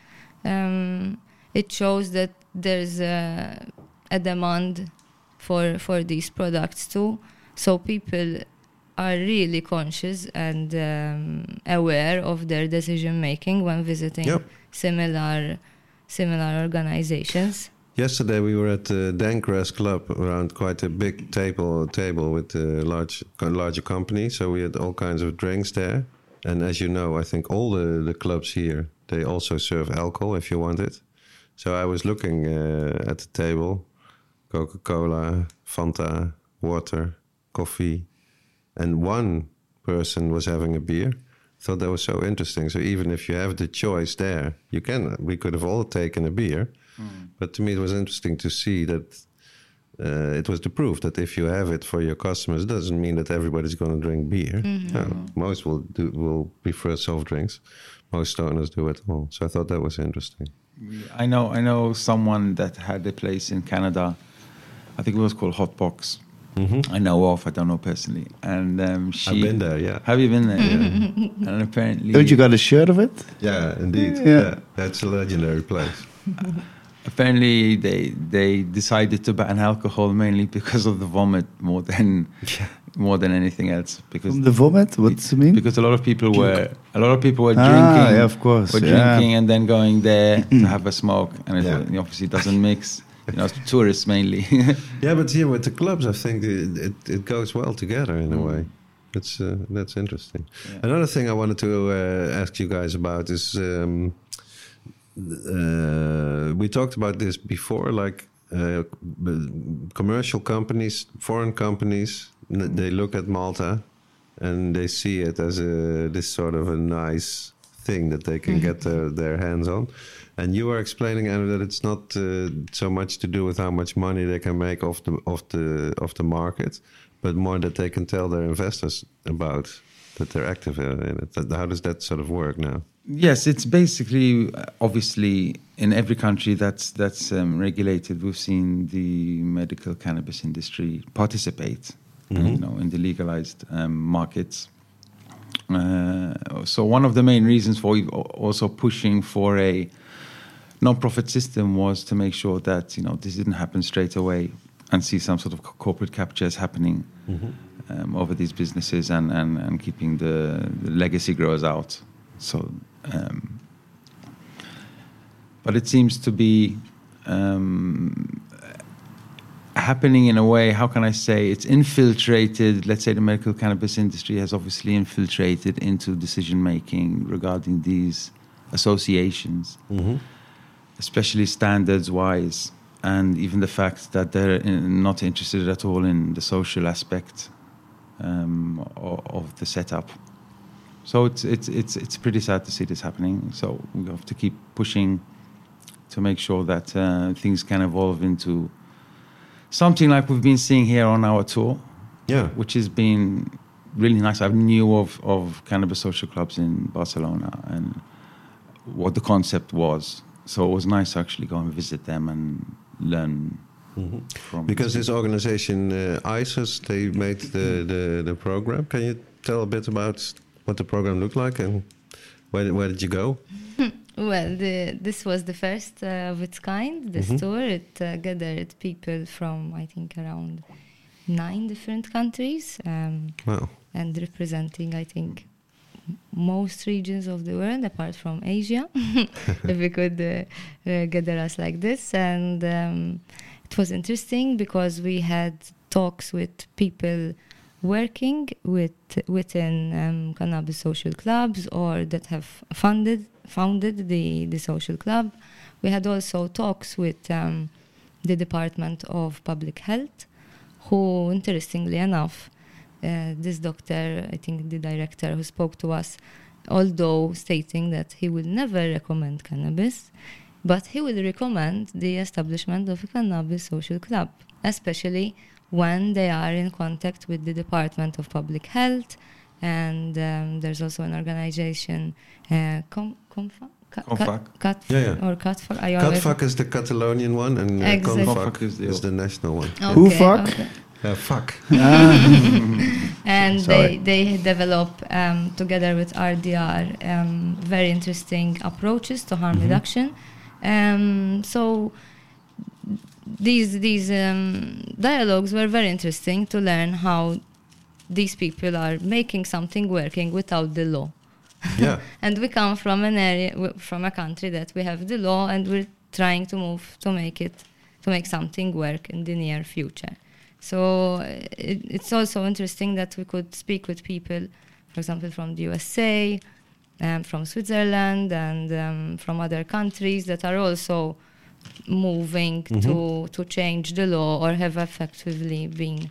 um, it shows that there's a, a demand for for these products too. So people are really conscious and um, aware of their decision making when visiting Yep. similar similar organizations. Yesterday we were at the Dankgrass Club around quite a big table table with a large larger company. So we had all kinds of drinks there. And as you know, I think all the, the clubs here they also serve alcohol if you want it. So I was looking uh, at the table, Coca Cola, Fanta, water, coffee, and one person was having a beer. Thought that was so interesting. So even if you have the choice there, you can. We could have all taken a beer, but to me it was interesting to see that uh, it was the proof that if you have it for your customers, it doesn't mean that everybody's going to drink beer. No, most will do will prefer soft drinks. Most stoners do it all. So I thought that was interesting. I know I know someone that had a place in Canada. I think it was called Hotbox. I know of. I don't know personally. And um, she. I've been there. Yeah. Have you been there? Yeah. [laughs] and apparently. Don't you got a shirt of it? Yeah, indeed. Yeah. Yeah, that's a legendary place. [laughs] apparently they they decided to ban alcohol mainly because of the vomit more than [laughs] more than anything else because From the vomit? What does it mean? because a lot of people were a lot of people were Ah, drinking yeah, of course, were yeah. drinking and then going there [clears throat] to have a smoke and it, Yeah. it obviously doesn't mix you know tourists mainly [laughs] Yeah, but here with the clubs, I think it, it, it goes well together in a way. It's uh, that's interesting. Yeah. Another thing I wanted to uh, ask you guys about is um, uh, we talked about this before, like uh, commercial companies, foreign companies, n- they look at Malta and they see it as a this sort of a nice thing that they can get their, their hands on. And you were explaining that it's not uh, so much to do with how much money they can make off the off the off the market, but more that they can tell their investors about that they're active uh, in it. How does that sort of work now? Yes, it's basically uh, obviously in every country that's that's um, regulated. We've seen the medical cannabis industry participate, uh, you know, in the legalized um, markets. Uh, so one of the main reasons for also pushing for a non-profit system was to make sure that you know this didn't happen straight away and see some sort of co- corporate captures happening um, over these businesses and, and, and keeping the, the legacy growers out. So, um, but it seems to be um, happening in a way. How can I say it's infiltrated? Let's say the medical cannabis industry has obviously infiltrated into decision making regarding these associations especially standards wise, and even the fact that they're in, not interested at all in the social aspect um, of, of the setup. So it's it's it's it's pretty sad to see this happening. So we have to keep pushing to make sure that uh, things can evolve into something like we've been seeing here on our tour Yeah. which has been really nice. I knew of, of cannabis social clubs in Barcelona and what the concept was. So it was nice to actually go and visit them and learn from. Because this organization, uh, ICEERS, they made the, the, the program. Can you tell a bit about what the program looked like and where, where did you go? [laughs] Well, the, this was the first uh, of its kind. This tour it uh, gathered people from I think around nine different countries um, Wow. and representing I think most regions of the world apart from Asia. [laughs] if we could uh, uh, gather us like this, and um, it was interesting because we had talks with people working with within um, cannabis social clubs or that have funded founded the the social club. We had also talks with um, the Department of Public Health, who, interestingly enough, uh, this doctor, I think the director who spoke to us, although stating that he will never recommend cannabis, but he will recommend the establishment of a cannabis social club, especially when they are in contact with the Department of Public Health. And um, there's also an organization, uh, Com- Comfa- Ca- Ca- Confac. Cat- Yeah, yeah. or Catfac. I always- is the Catalonian one, and uh, Exactly. Confac Confac is the- is the national one. Who fuck? okay. Uh, fuck. [laughs] [laughs] and Sorry. they they develop um, together with RDR um, very interesting approaches to harm reduction. Um, so these these um, dialogues were very interesting to learn how these people are making something working without the law. Yeah. [laughs] and we come from an area w- from a country that we have the law and we're trying to move to make it to make something work in the near future so uh, it, it's also interesting that we could speak with people for example from the usa um, from switzerland and um, from other countries that are also moving to to change the law or have effectively been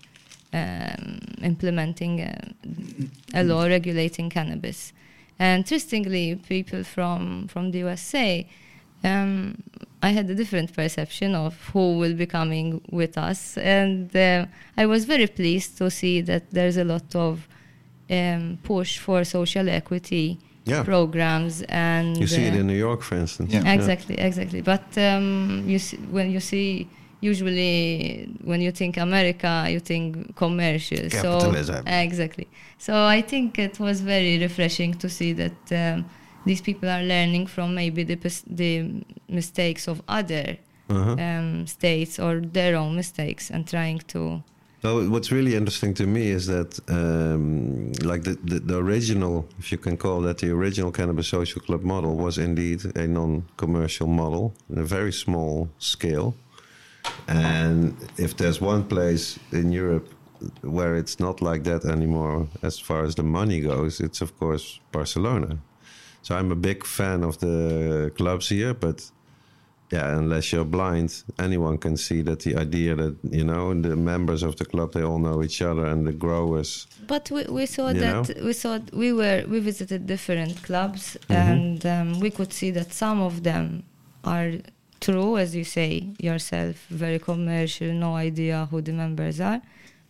um, implementing uh, a law regulating cannabis. And interestingly, people from from the USA, um, I had a different perception of who will be coming with us, and uh, I was very pleased to see that there's a lot of um, push for social equity Yeah. programs, and You see it uh, in New York, for instance. Yeah. Exactly, exactly. But um, you see, when you see, usually when you think America, you think commercial. Capitalism. So exactly. So I think it was very refreshing to see that um, these people are learning from maybe the the mistakes of other Uh-huh. um, states or their own mistakes and trying to So what's really interesting to me is that, um, like the, the the original, if you can call that the original cannabis social club model, was indeed a non-commercial model, in a very small scale. And if there's one place in Europe where it's not like that anymore, as far as the money goes, it's of course Barcelona. So I'm a big fan of the clubs here, but yeah, unless you're blind, anyone can see that the idea that you know the members of the club they all know each other and the growers. But we, we saw that we saw we were we visited different clubs and um, we could see that some of them are true, as you say yourself, very commercial, no idea who the members are.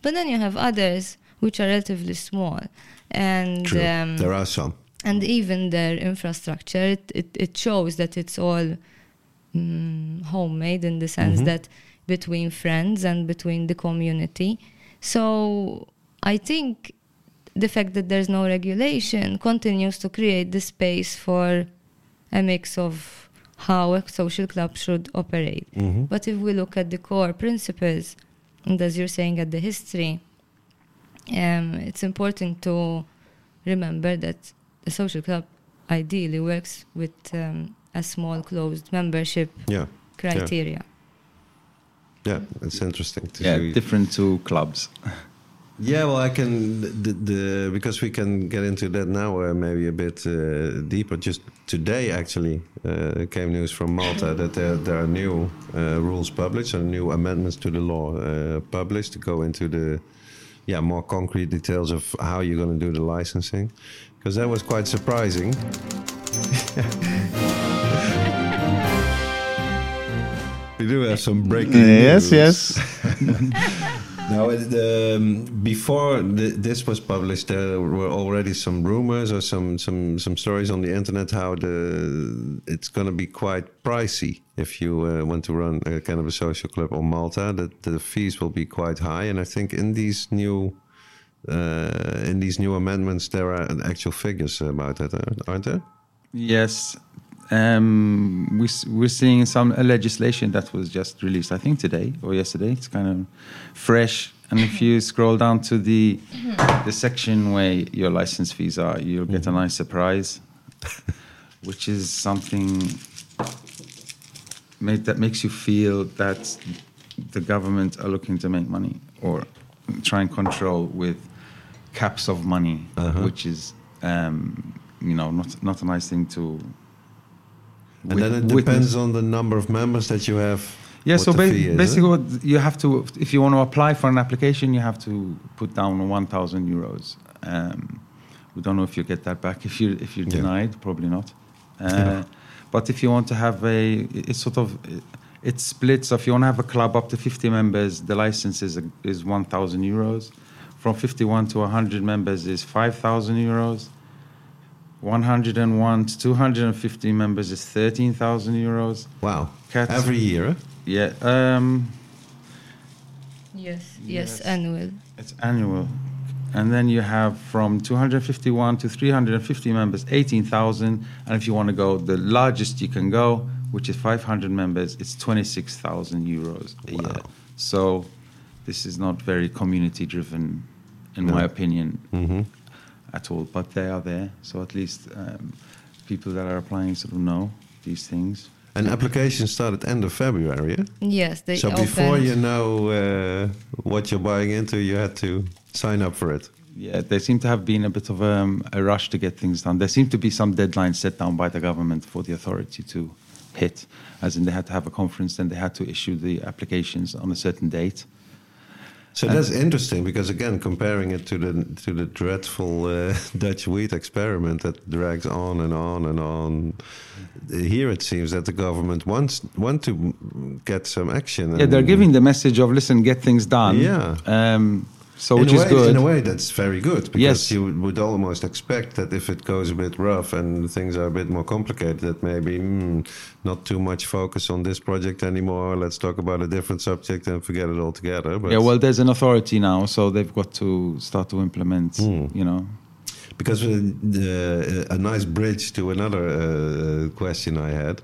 But then you have others which are relatively small, and um, there are some. and even their infrastructure it, it, it shows that it's all mm, homemade in the sense Mhm. that between friends and between the community so i think the fact that there's no regulation continues to create the space for a mix of how a social club should operate Mhm. but if we look at the core principles, and as you're saying at the history, um, it's important to remember that the social club ideally works with um, a small closed membership Yeah, criteria. yeah, it's interesting to Yeah, see. different to clubs. [laughs] Yeah, well, I can the, the because we can get into that now, uh, maybe a bit uh, deeper. Just today, actually, uh, came news from Malta that there, there are new uh, rules published and new amendments to the law uh, published to go into the yeah more concrete details of how you're going to do the licensing, because that was quite surprising. [laughs] we do have some breaking Yes, news. yes. [laughs] No, um, before th- this was published, there were already some rumors or some some some stories on the internet how the it's going to be quite pricey if you uh, want to run a kind of a social club on Malta. That the fees will be quite high, and I think in these new uh, in these new amendments there are actual figures about that, aren't there? Yes, um, we, we're seeing some uh, legislation that was just released, I think today or yesterday. It's kind of fresh. And if you [laughs] scroll down to the the section where your license fees are, you'll get a nice surprise, [laughs] which is something make, that makes you feel that the government are looking to make money or try and control with caps of money, Uh-huh. which is um, you know not not a nice thing to. And then it depends on the number of members that you have. Yeah, so ba- eh? basically, what you have to, if you want to apply for an application, you have to put down 1,000 euros. Um, we don't know if you get that back if you if you're Yeah. denied, probably not. Uh, [laughs] but if you want to have a, it's sort of, it splits. So if you want to have a club up to 50 members, the license is, is 1,000 euros. From 51 to 100 members is 5,000 euros. 101 to 250 members is 13,000 euros. Wow, Cats- every year. Yeah. Um, Yes, yes, Yes. annual. It's annual. And then you have from 251 to 350 members, 18,000. And if you want to go the largest you can go, which is 500 members, it's 26,000 euros a year. Wow. So this is not very community driven, in No. my opinion, hmm at all. But they are there. So at least um, people that are applying sort of know these things. And applications started end of February. Yeah? Yes, they So opened. before you know uh, what you're buying into, you had to sign up for it. Yeah, there seem to have been a bit of um, a rush to get things done. There seem to be some deadlines set down by the government for the authority to hit, as in they had to have a conference, then they had to issue the applications on a certain date. So that's interesting because again, comparing it to the to the dreadful uh, [laughs] Dutch wheat experiment that drags on and on and on. Here it seems that the government wants want to get some action. Yeah, they're giving the message of listen, get things done. Yeah. Um, so in which a is way, good. In a way, that's very good because Yes. you would almost expect that if it goes a bit rough and things are a bit more complicated, that maybe mm, not too much focus on this project anymore. Let's talk about a different subject and forget it altogether. But yeah, well, there's an authority now, so they've got to start to implement. Hmm. You know, because uh, the, a nice bridge to another uh, question I had.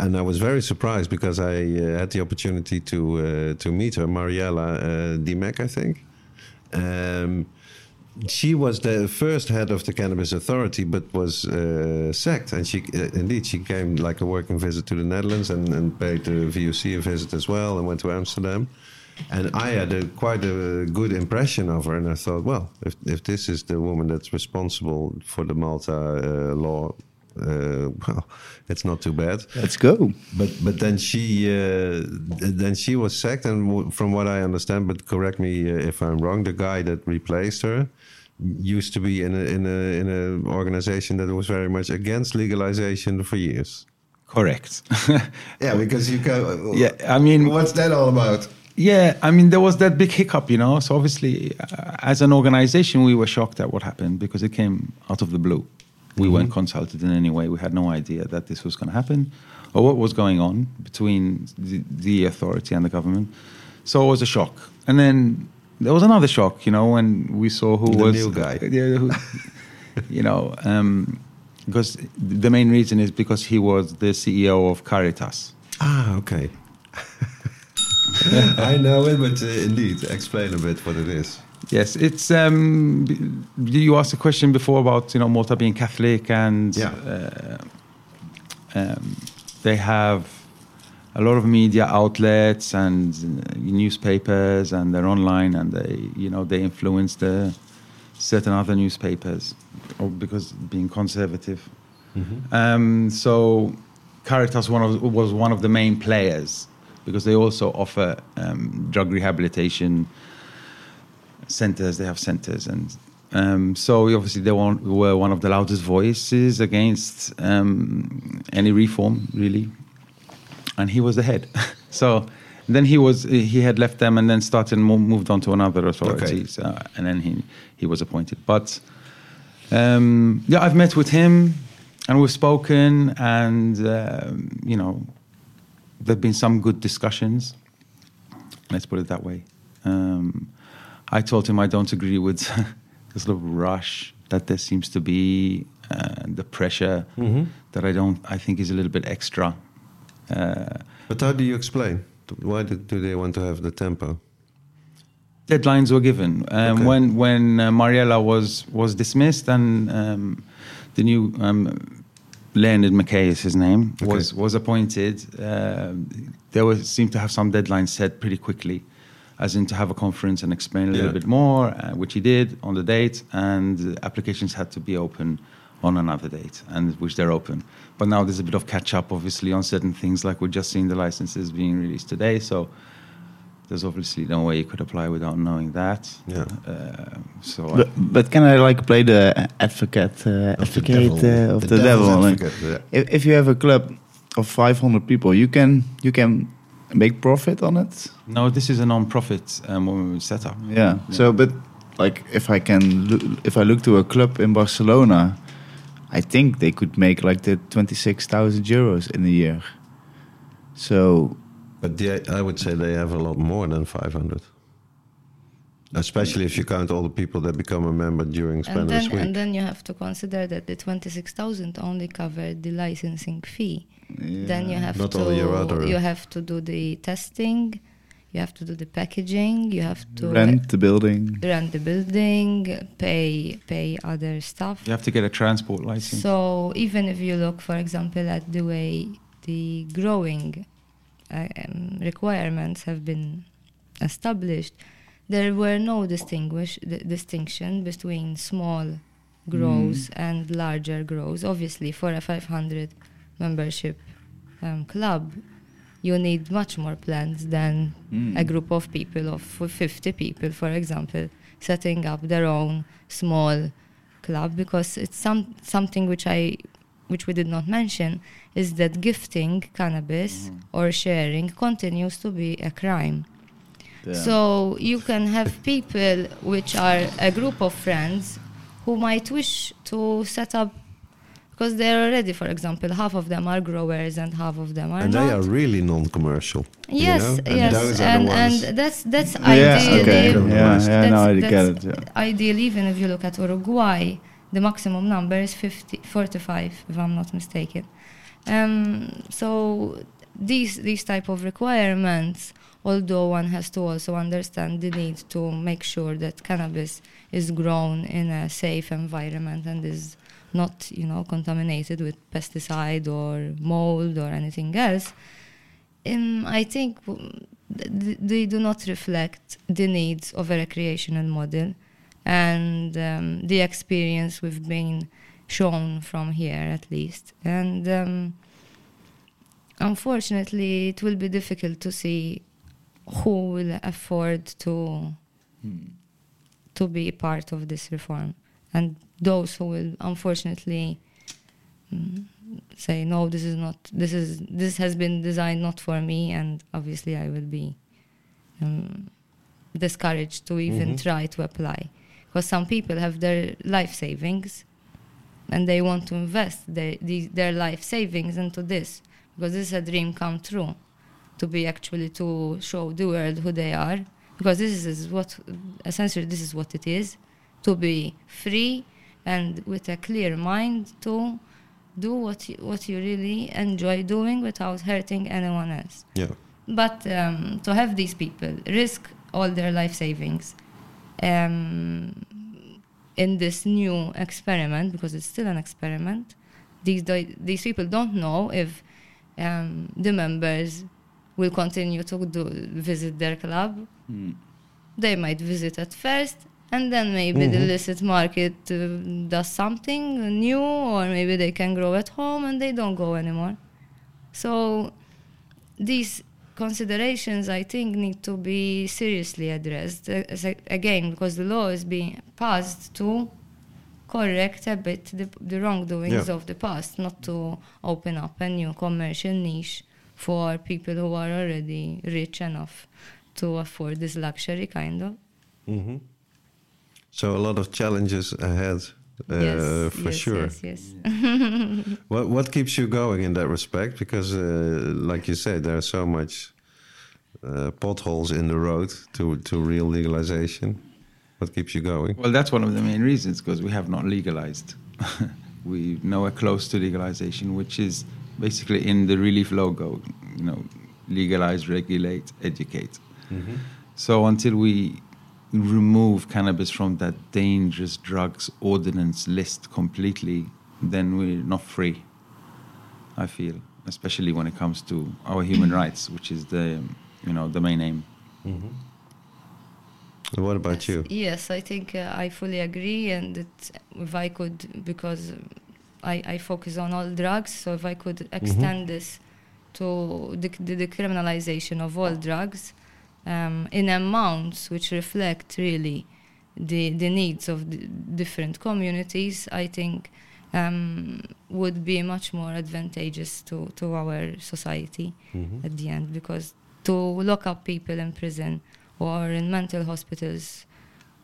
and I was very surprised because I uh, had the opportunity to uh, to meet her, Mariella uh, Dimech, I think. Um, she was the first head of the cannabis authority, but was uh, sacked. And she, uh, indeed, she came like a working visit to the Netherlands and, and paid the VOC a visit as well, and went to Amsterdam. And I had a, quite a good impression of her, and I thought, well, if if this is the woman that's responsible for the Malta uh, law, uh, well, it's not too bad. Let's go. But but then she uh, then she was sacked, and w- from what I understand, but correct me uh, if I'm wrong, the guy that replaced her used to be in a in a in an organization that was very much against legalization for years. Correct. [laughs] Yeah, because you can. yeah, I mean, what's that all about? Yeah, I mean, there was that big hiccup, you know. So obviously, uh, as an organization, we were shocked at what happened because it came out of the blue. We weren't consulted in any way. We had no idea that this was going to happen or what was going on between the, the authority and the government. So it was a shock. And then there was another shock, you know, when we saw who was The was new guy. [laughs] Yeah, who, you know, um, because the main reason is because he was the CEO of Caritas. Ah, okay. [laughs] [laughs] I know it, but uh, indeed, explain a bit what it is. Yes, it's. Um, you asked a question before about you know Malta being Catholic, and Yeah. uh, um, they have a lot of media outlets and uh, newspapers, and they're online, and they you know they influence the certain other newspapers, or because being conservative. Um, so Caritas one of, was one of the main players because they also offer um, drug rehabilitation centers. They have centers, and um, so obviously they were were one of the loudest voices against um, any reform, really. And he was the head. [laughs] so then he was he had left them and then started moved on to another authority. So, and then he he was appointed. But um, yeah, I've met with him and we've spoken, and um, you know, there've been some good discussions. Let's put it that way. Um, I told him I don't agree with [laughs] this little rush that there seems to be, uh, the pressure that I don't. I think is a little bit extra. Uh, But how do you explain? Why do, do they want to have the tempo? deadlines were given um, Okay. when when uh, Mariella was was dismissed and um, the new um, Leonid McKay is his name was was appointed. Uh, there was seemed to have some deadlines set pretty quickly, as in to have a conference and explain a little Yeah. bit more, uh, which he did on the date, and applications had to be open on another date, and which they're open. But now there's a bit of catch up, obviously, on certain things. Like we're just seeing the licenses being released today, so there's obviously no way you could apply without knowing that. Yeah. Uh, so I- But, but can I like play the advocate uh, Of the advocate devil. uh, of The the, devil's devil? Like, advocate, yeah. if, if you have a club of 500 people, you can you can make profit on it. no, this is a non-profit um, setup. Yeah. So, but like if I can, look, if I look to a club in Barcelona, I think they could make like the 26,000 euros in a year. So But they, I would say they have a lot more than 500. Especially if you count all the people that become a member during And Spannabis then, Week. and then you have to consider that the 26,000 only covered the licensing fee. Then you have Not to your other- you have to do the testing, you have to do the packaging, you have to rent the building. rent the building, pay pay other stuff. You have to get a transport license. So even if you look, for example, at the way the growing uh, um, requirements have been established, there were no distinguish d- distinction between small grows and larger grows. Obviously, for a 500 membership um, club, you need much more plans than a group of people of 50 people, for example, setting up their own small club. Because it's some something which I which we did not mention is that gifting cannabis or sharing continues to be a crime. So you can have people which are a group of friends who might wish to set up because they're already, for example, half of them are growers and half of them are and not. they are really non-commercial. you Yes, know? And yes, those and, the and that's that's Yeah, ideally. okay. Ideally- Yeah, yeah, no, I that's- get it. that's Yeah. Ideally, even if you look at Uruguay, the maximum number is 50, 45, if I'm not mistaken. Um, so these these type of requirements, although one has to also understand the need to make sure that cannabis is grown in a safe environment and is not, you know, contaminated with pesticide or mold or anything else. Um, I think th- they do not reflect the needs of a recreational model and um, the experience we've been shown from here at least. And um, unfortunately, it will be difficult to see who will afford to to be part of this reform, and those who will unfortunately mm, say no, this is not. This is this has been designed not for me, and obviously I will be um, discouraged to even Mhm. try to apply, because some people have their life savings and they want to invest their, their life savings into this because this is a dream come true to be actually to show the world who they are because this is what essentially this is what it is to be free and with a clear mind to do what you, what you really enjoy doing without hurting anyone else Yeah. but um, to have these people risk all their life savings um, in this new experiment, because it's still an experiment, these di- these people don't know if um, the members will continue to do, visit their club. They might visit at first, and then maybe the Mhm. illicit market uh, does something new, or maybe they can grow at home and they don't go anymore. So these considerations, I think, need to be seriously addressed. Uh, again, because the law is being passed to correct a bit the, the wrongdoings Yeah. of the past, not to open up a new commercial niche for people who are already rich enough to afford this luxury, kind of. hmm So a lot of challenges ahead, uh, yes, for yes, sure. Yes, yes. [laughs] What what keeps you going in that respect? Because, uh, like you said, there are so much uh, potholes in the road to to real legalization. What keeps you going? Well, that's one of the main reasons because we have not legalized. [laughs] We're nowhere close to legalization, which is basically in the ReLeaf logo. You know, legalize, regulate, educate. So until we remove cannabis from that dangerous drugs ordinance list completely, then we're not free. I feel, especially when it comes to our human [clears throat] rights, which is the you know the main aim. And what about you? Yes, I think uh, I fully agree. And it, if I could, because I, I focus on all drugs, so if I could extend this to the, the decriminalization of all drugs um, in amounts which reflect really the, the needs of the different communities, I think um, would be much more advantageous to, to our society Mhm. at the end because to lock up people in prison or in mental hospitals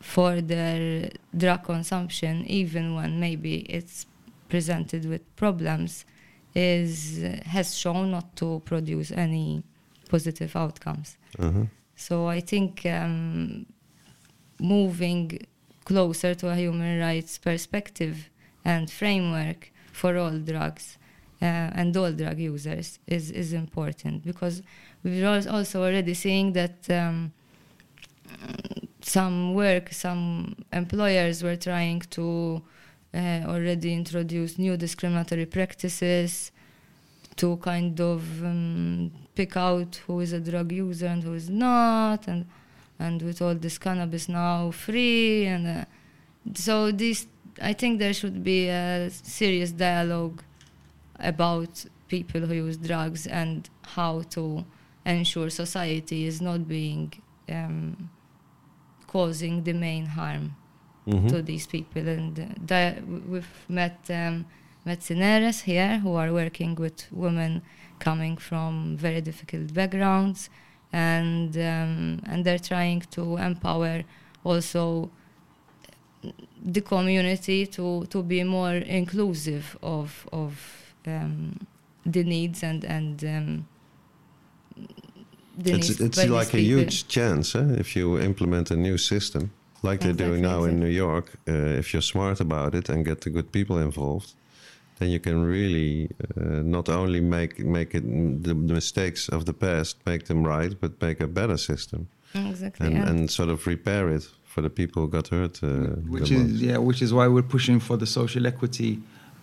for their drug consumption, even when maybe it's presented with problems, is has shown not to produce any positive outcomes. Uh-huh. So I think um, moving closer to a human rights perspective and framework for all drugs uh, and all drug users is, is important because we're also already seeing that um, some work, some employers were trying to uh, already introduce new discriminatory practices to kind of um, pick out who is a drug user and who is not, and and with all this cannabis now free, and uh, so this, I think there should be a serious dialogue about people who use drugs and how to ensure society is not being um, causing the main harm Mhm. to these people. And uh, di- we've met um, here who are working with women coming from very difficult backgrounds, and um, and they're trying to empower also the community to to be more inclusive of of um, the needs and and um, the It's, needs it's like a huge chance eh, if you implement a new system, like they're doing now in. New York. Uh, if you're smart about it and get the good people involved, then you can really uh, not only make make it the, the mistakes of the past, make them right, but make a better system Exactly. and, yeah. and sort of repair it for the people who got hurt. Uh, which the is most. yeah, which is why we're pushing for the social equity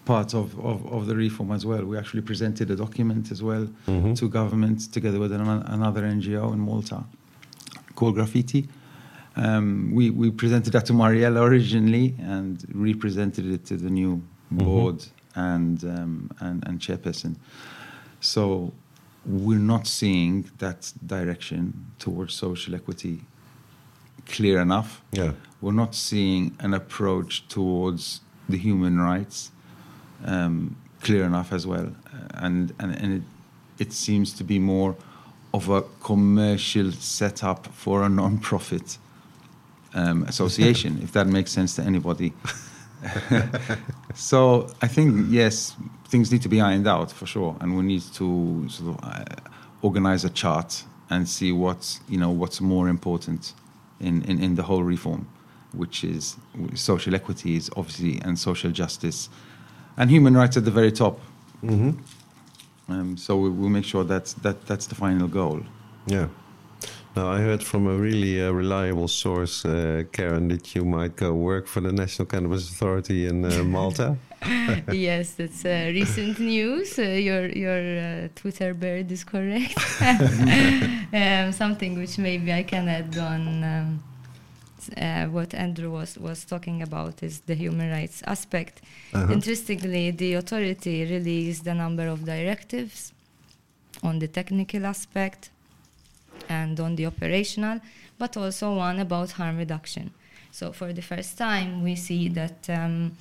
part of, of, of the reform as well. We actually presented a document as well Mhm. to government together with an, another NGO in Malta called Graffitti. Um, we, we presented that to Mariella originally and represented it to the new board and, um, and, and chairperson. So we're not seeing that direction towards social equity clear enough Yeah. we're not seeing an approach towards the human rights um, clear enough as well, Uh, and and, and it, it seems to be more of a commercial setup for a non-profit um, association, [laughs] if that makes sense to anybody. [laughs] so I think yes, things need to be ironed out for sure, and we need to sort of uh, organize a chart and see what's you know what's more important in, in, in the whole reform, which is social equity is obviously and social justice, and human rights at the very top. hmm Um, so we, we'll make sure that, that that's the final goal. Yeah. Now I heard from a really uh, reliable source, uh, Karen, that you might go work for the National Cannabis Authority in uh, [laughs] Malta. yes, that's uh, recent news. Uh, your your uh, Twitter bird is correct. [laughs] [laughs] um, something which maybe I can add on um, uh, what Andrew was, was talking about is the human rights aspect. Uh-huh. Interestingly, the authority released a number of directives on the technical aspect and on the operational, but also one about harm reduction. So, for the first time, we see that um,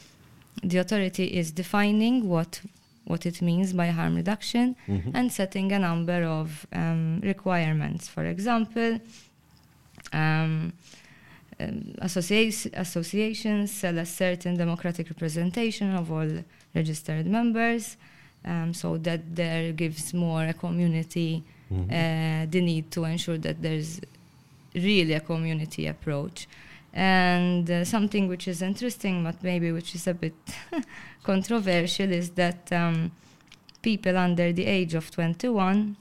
the authority is defining what what it means by harm reduction Mhm. and setting a number of um, requirements. For example, um, um, associa- associations shall a certain democratic representation of all registered members, um, so that there gives more a community Mhm. uh, the need to ensure that there's really a community approach. And uh, something which is interesting, but maybe which is a bit [laughs] controversial, is that um, people under the age of 21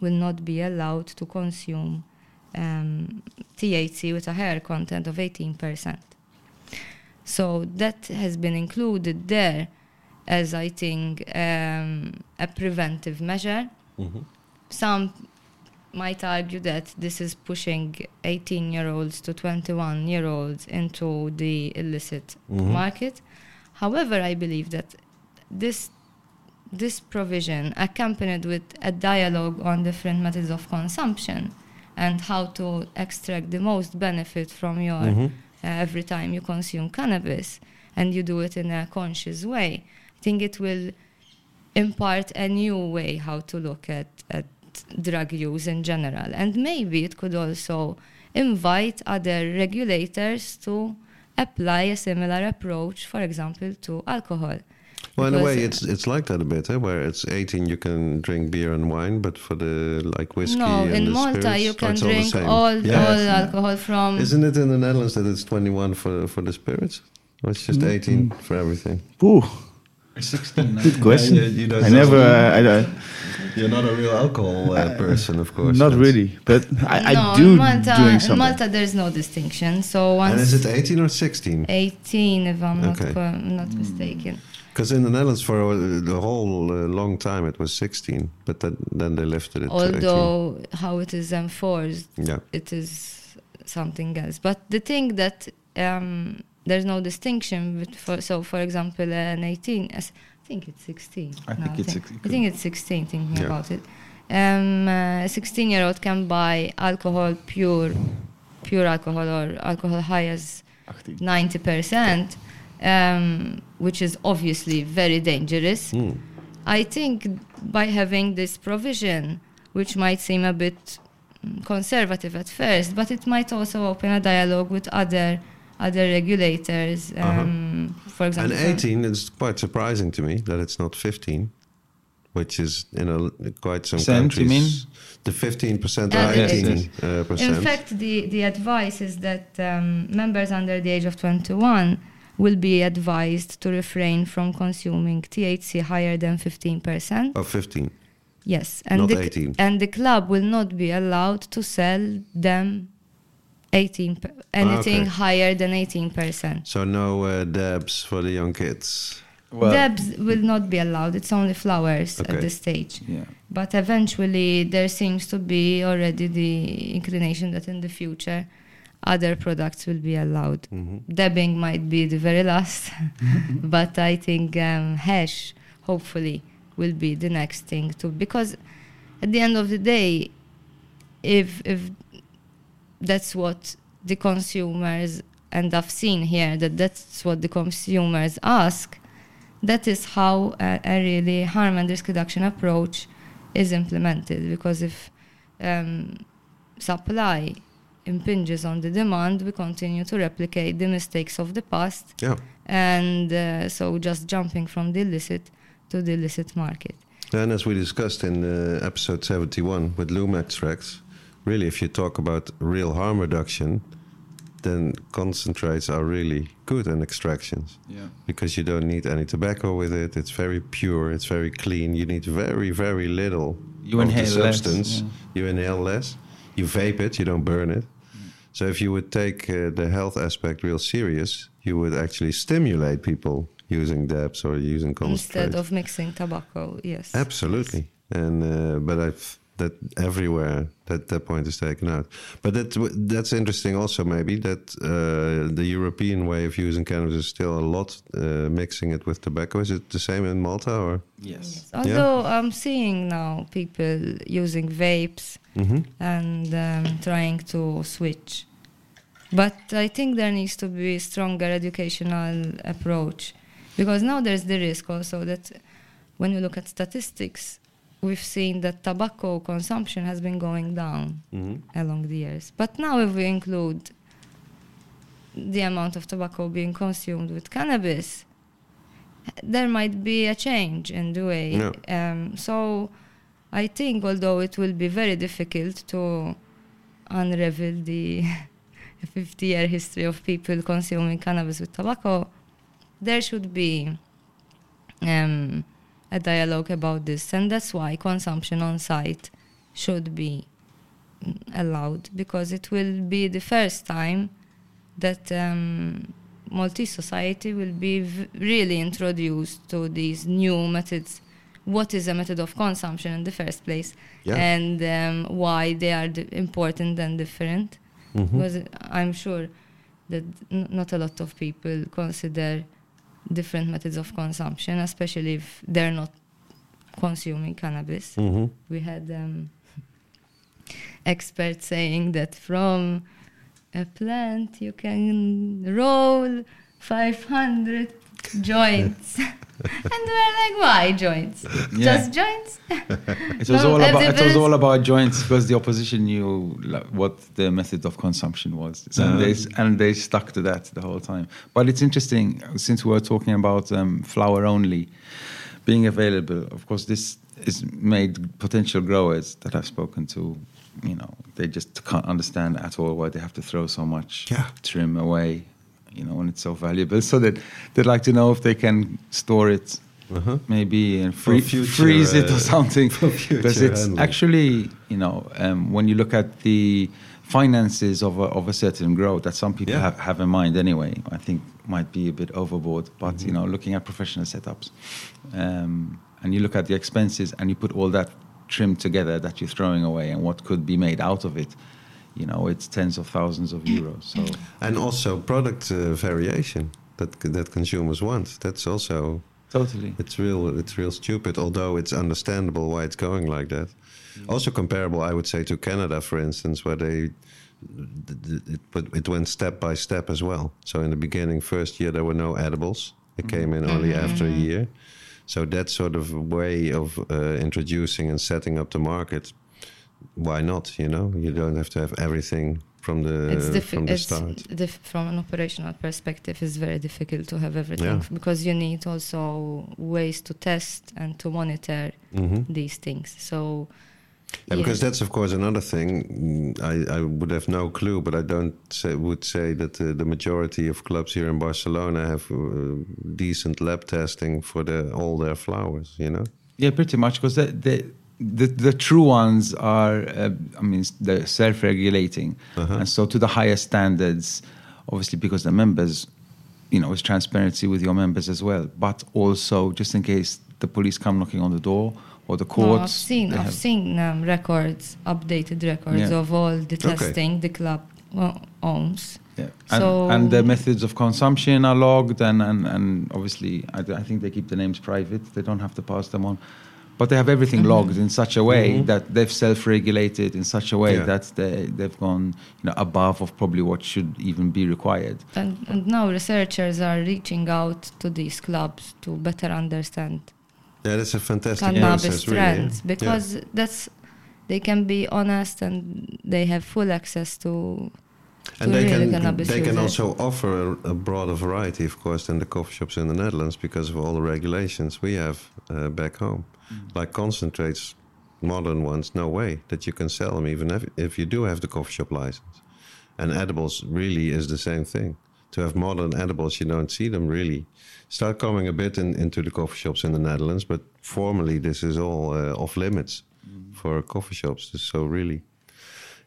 will not be allowed to consume um, THC with a higher content of 18%. So that has been included there as, I think, um, a preventive measure Mhm. Some might argue that this is pushing 18 year olds to 21 year olds into the illicit Mhm. market. However, I believe that this this provision accompanied with a dialogue on different methods of consumption and how to extract the most benefit from your Mhm. uh, every time you consume cannabis and you do it in a conscious way, I think it will impart a new way how to look at, at drug use in general. And maybe it could also invite other regulators to apply a similar approach, for example, to alcohol. Well, in a way, uh, it's it's like that a bit, eh? where it's 18 you can drink beer and wine, but for the like whiskey no, and in the Malta spirits, you can it's all the drink all, Yeah. all alcohol from. Isn't it in the Netherlands that it's 21 for for the spirits? Or it's just 18 for everything? Ooh, 16. good question. Yeah, you- you don't I know. never, uh, I, I, You're not a real alcohol uh, person, of course. not really, but I, no, I do in Malta, doing in something. Malta there's no distinction. So once And is it 18 or 16? 18, if I'm not Okay. co- not mistaken. Because in the Netherlands for uh, the whole uh, long time it was 16, but then, then they lifted it to 18. Although how it is enforced, Yeah. it is something else. But the thing that um, there's no distinction. For, so, for example, an 18, as- I think it's 16. I now think it's think- six- I think it's 16. Thinking Yeah. about it, um, a 16 year old can buy alcohol, pure, pure alcohol, or alcohol high as 90 percent, um, which is obviously very dangerous. Mm. I think by having this provision, which might seem a bit mm, conservative at first, but it might also open a dialogue with other other regulators. Um, For Uh-huh. And example, 18 is quite surprising to me that it's not 15, which is in a, quite some Percent, you countries. The 15% or it 18 is. uh, percent. In fact, the, the advice is that um, members under the age of 21 will be advised to refrain from consuming THC higher than 15%. Oh, 15. Yes, and Not the, 18. and the club will not be allowed to sell them 18 per- anything okay. higher than 18%. So no uh, dabs for the young kids. Well, Dabs will not be allowed. It's only flowers Okay. at this stage. yeah. But eventually, there seems to be already the inclination that in the future, other products will be allowed. hmm Dabbing might be the very last, [laughs] but I think um, hash, hopefully, will be the next thing too because at the end of the day, if if that's what the consumers and I've seen here that that's what the consumers ask, that is how a, a really harm and risk reduction approach is implemented. Because if um, supply impinges on the demand, we continue to replicate the mistakes of the past, Yeah. and uh, so just jumping from the illicit to the illicit market. And as we discussed in uh, episode 71 with loom extracts, really, if you talk about real harm reduction, then concentrates are really good in extractions Yeah. because you don't need any tobacco with it. It's very pure, it's very clean. You need very, very little You of the inhale less, substance. yeah. You inhale less. You vape it, you don't burn it. So if you would take uh, the health aspect real serious, you would actually stimulate people using dabs or using concentrates. Instead of mixing tobacco, yes. Absolutely, and uh, but I've that everywhere that that point is taken out. But that that's interesting also maybe that uh, the European way of using cannabis is still a lot uh, mixing it with tobacco. Is it the same in Malta or? Yes. Although I'm seeing now people using vapes Mm-hmm. and um, trying to switch. But I think there needs to be a stronger educational approach because now there's the risk also that when you look at statistics, we've seen that tobacco consumption has been going down Mm-hmm. along the years. But now if we include the amount of tobacco being consumed with cannabis, there might be a change in the way. Yeah. Um, so I think although it will be very difficult to unravel the [laughs] 50 year history of people consuming cannabis with tobacco, there should be um, a dialogue about this. And that's why consumption on site should be allowed because it will be the first time that um, Maltese society will be v- really introduced to these new methods. What is a method of consumption in the first place, Yeah. and um, why they are di- important and different? Mm-hmm. Because I'm sure that n- not a lot of people consider different methods of consumption, especially if they're not consuming cannabis Mm-hmm. we had um, experts saying that from a plant you can roll 500 joints. [laughs] and we're like, why joints? Yeah. Just joints? [laughs] It was No, all about it was all about joints because the opposition knew like, what the method of consumption was, and they and they stuck to that the whole time. But it's interesting since we were talking about um, flower only being available. Of course, this is made potential growers that I've spoken to. You know, they just can't understand at all why they have to throw so much Yeah. trim away. You know, when it's so valuable, so that they'd like to know if they can store it Uh-huh. maybe and free, future, freeze it uh, or something [laughs] for future because it's actually you know um, when you look at the finances of a, of a certain growth that some people Yeah. have, have in mind anyway i think might be a bit overboard but Mm-hmm. you know looking at professional setups um, and you look at the expenses and you put all that trim together that you're throwing away and what could be made out of it you know it's tens of thousands of euros so And also product uh, variation that that consumers want. That's also totally It's real. It's real stupid. Although it's understandable why it's going like that. Also comparable, I would say, to Canada, for instance, where they th- th- it, but it went step by step as well. So in the beginning, first year there were no edibles. It came in only after a year. So that sort of way of uh, introducing and setting up the market, why not? You know, you don't have to have everything from the it's diffi- from the it's start. diff- from an operational perspective, it's very difficult to have everything Yeah. because you need also ways to test and to monitor hmm these things. So Yeah, because that's of course another thing. Mm, I, I would have no clue, but I don't say, would say that uh, the majority of clubs here in Barcelona have uh, decent lab testing for the, all their flowers. You know. Yeah, pretty much because the, the the the true ones are, uh, I mean, they're self-regulating, and so to the highest standards, obviously because the members, you know, it's transparency with your members as well, but also just in case the police come knocking on the door or the No, courts. I've seen, I've have- seen um, records, updated records Yeah. of all the testing the club uh, owns. Yeah. And, So- and the methods of consumption are logged, and, and, and obviously, I, I think they keep the names private. They don't have to pass them on. But they have everything Mm-hmm. logged in such a way that they've self regulated in such a way Yeah. that they, they've gone you know, above of probably what should even be required. And, and now researchers are reaching out to these clubs to better understand Yeah, that's a fantastic cannabis process, really. yeah. trends because that's they can be honest and they have full access to and to they really can cannabis they can users. also offer a, a broader variety, of course, than the coffee shops in the Netherlands because of all the regulations we have uh, back home, Mm. like concentrates, modern ones. No way that you can sell them, even if, if you do have the coffee shop license. And mm. edibles really is the same thing. To have modern edibles, you don't see them really start coming a bit in, into the coffee shops in the Netherlands, but formally this is all uh, off limits mm. for coffee shops. So really.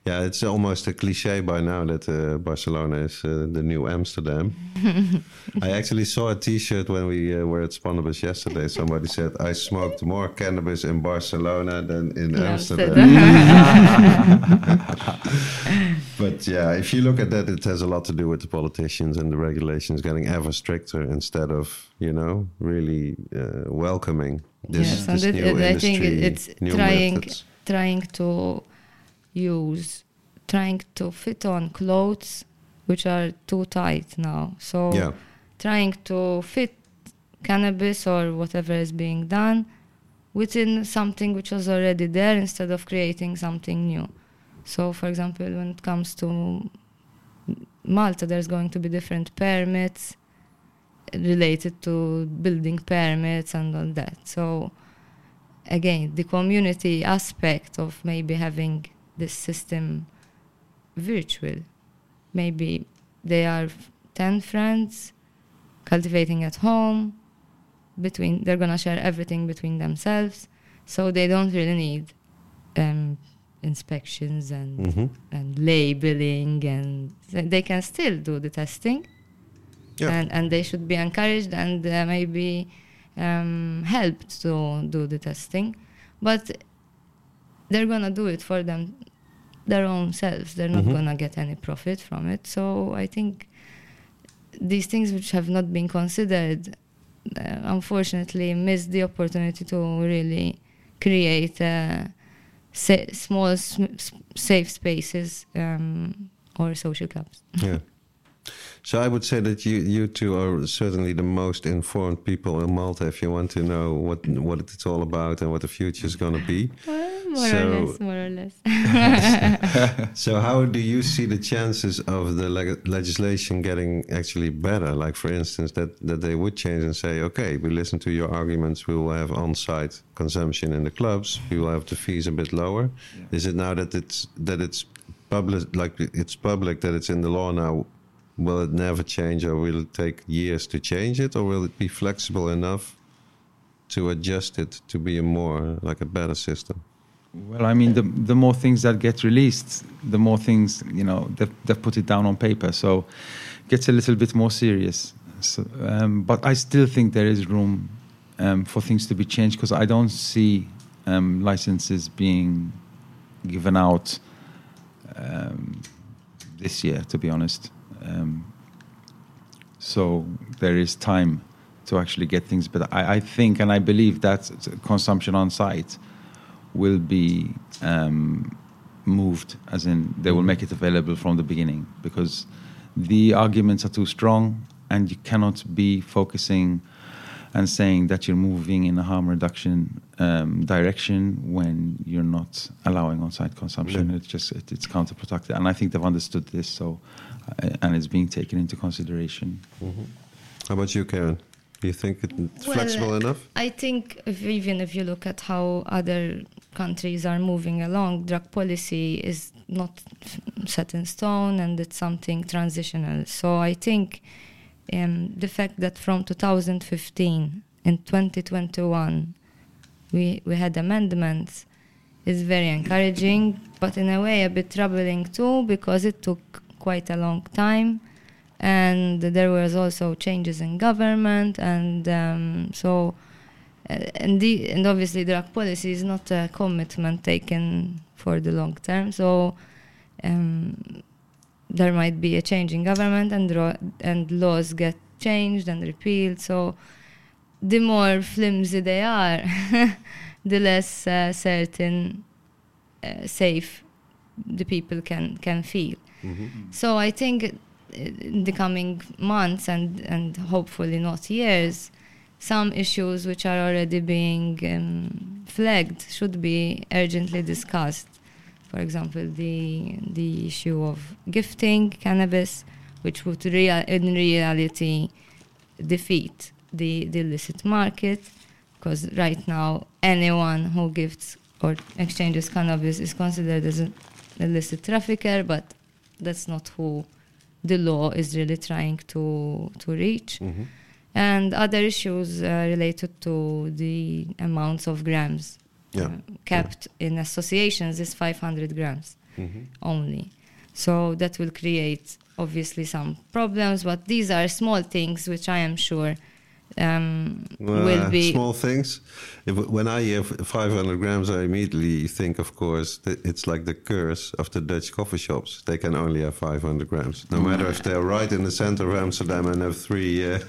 Yeah, it's almost a cliche by now that uh, Barcelona is uh, the new Amsterdam. [laughs] I actually saw a T-shirt when we uh, were at Spannabis yesterday. Somebody said, "I smoked more cannabis in Barcelona than in Yeah, Amsterdam." [laughs] but yeah, if you look at that, it has a lot to do with the politicians and the regulations getting ever stricter instead of you know really uh, welcoming this, yes, this new it- I think industry, it's new trying methods. trying to use trying to fit on clothes which are too tight now. So Yeah. trying to fit cannabis or whatever is being done within something which was already there instead of creating something new. So, for example, when it comes to Malta, there's going to be different permits related to building permits and all that. So, again, the community aspect of maybe having this system virtual. Maybe they are f- 10 friends cultivating at home between they're going to share everything between themselves so they don't really need um, inspections and Mhm. and labeling and th- they can still do the testing Yeah. and and they should be encouraged and uh, maybe um, helped to do the testing but they're gonna do it for them their own selves they're not Mhm. gonna get any profit from it so i think these things which have not been considered uh, unfortunately miss the opportunity to really create uh, sa- small sm- s- safe spaces um, or social clubs Yeah. [laughs] So I would say that you you two are certainly the most informed people in Malta if you want to know what what it's all about and what the future is going to be. [laughs] Well, more So- or less more or less [laughs] [laughs] So how do you see the chances of the leg- legislation getting actually better? Like for instance, that that they would change and say, okay, we listen to your arguments. We will have on-site consumption in the clubs. We will have the fees a bit lower. Is it now that it's that it's public, like it's public that it's in the law now? Will it never change, or will it take years to change it, or will it be flexible enough to adjust it to be a more like a better system? Well, I mean, the the more things that get released, the more things you know they've, they've put it down on paper, so it gets a little bit more serious. So, um, but I still think there is room um, for things to be changed because I don't see um, licenses being given out um, this year, to be honest. Um, so there is time to actually get things better. I, I think and I believe that consumption on site will be um, moved, as in they will make it available from the beginning, because the arguments are too strong, and you cannot be focusing and saying that you're moving in a harm reduction um, direction when you're not allowing on-site consumption. Yeah. It's just it, it's counterproductive, and I think they've understood this. So, and it's being taken into consideration. How about you, Karen? Do you think it's Well, flexible enough? I think if, even if you look at how other countries are moving along, drug policy is not f- set in stone and it's something transitional. So I think um, the fact that from 2015 in 2021 we, we had amendments is very encouraging, but in a way a bit troubling too because it took quite a long time. And there was also changes in government and um, so uh, and the and obviously drug policy is not a commitment taken for the long term. So um, there might be a change in government and and laws get changed and repealed. So the more flimsy they are [laughs] the less uh, certain uh, safe the people can can feel so I think in the coming months and, and hopefully not years, some issues which are already being um, flagged should be urgently discussed. For example, the the issue of gifting cannabis, which would real, in reality defeat the, the illicit market, because right now anyone who gifts or exchanges cannabis is considered as an illicit trafficker, but that's not who the law is really trying to to reach. Mm-hmm. And other issues uh, related to the amounts of grams Yeah. uh, kept in associations is 500 grams Mhm. only. So that will create obviously some problems, but these are small things which I am sure um, will be small things. If, when I hear 500 grams, I immediately think, of course, that it's like the curse of the Dutch coffee shops. They can only have 500 grams, no matter if they're right in the center of Amsterdam and have three. Uh,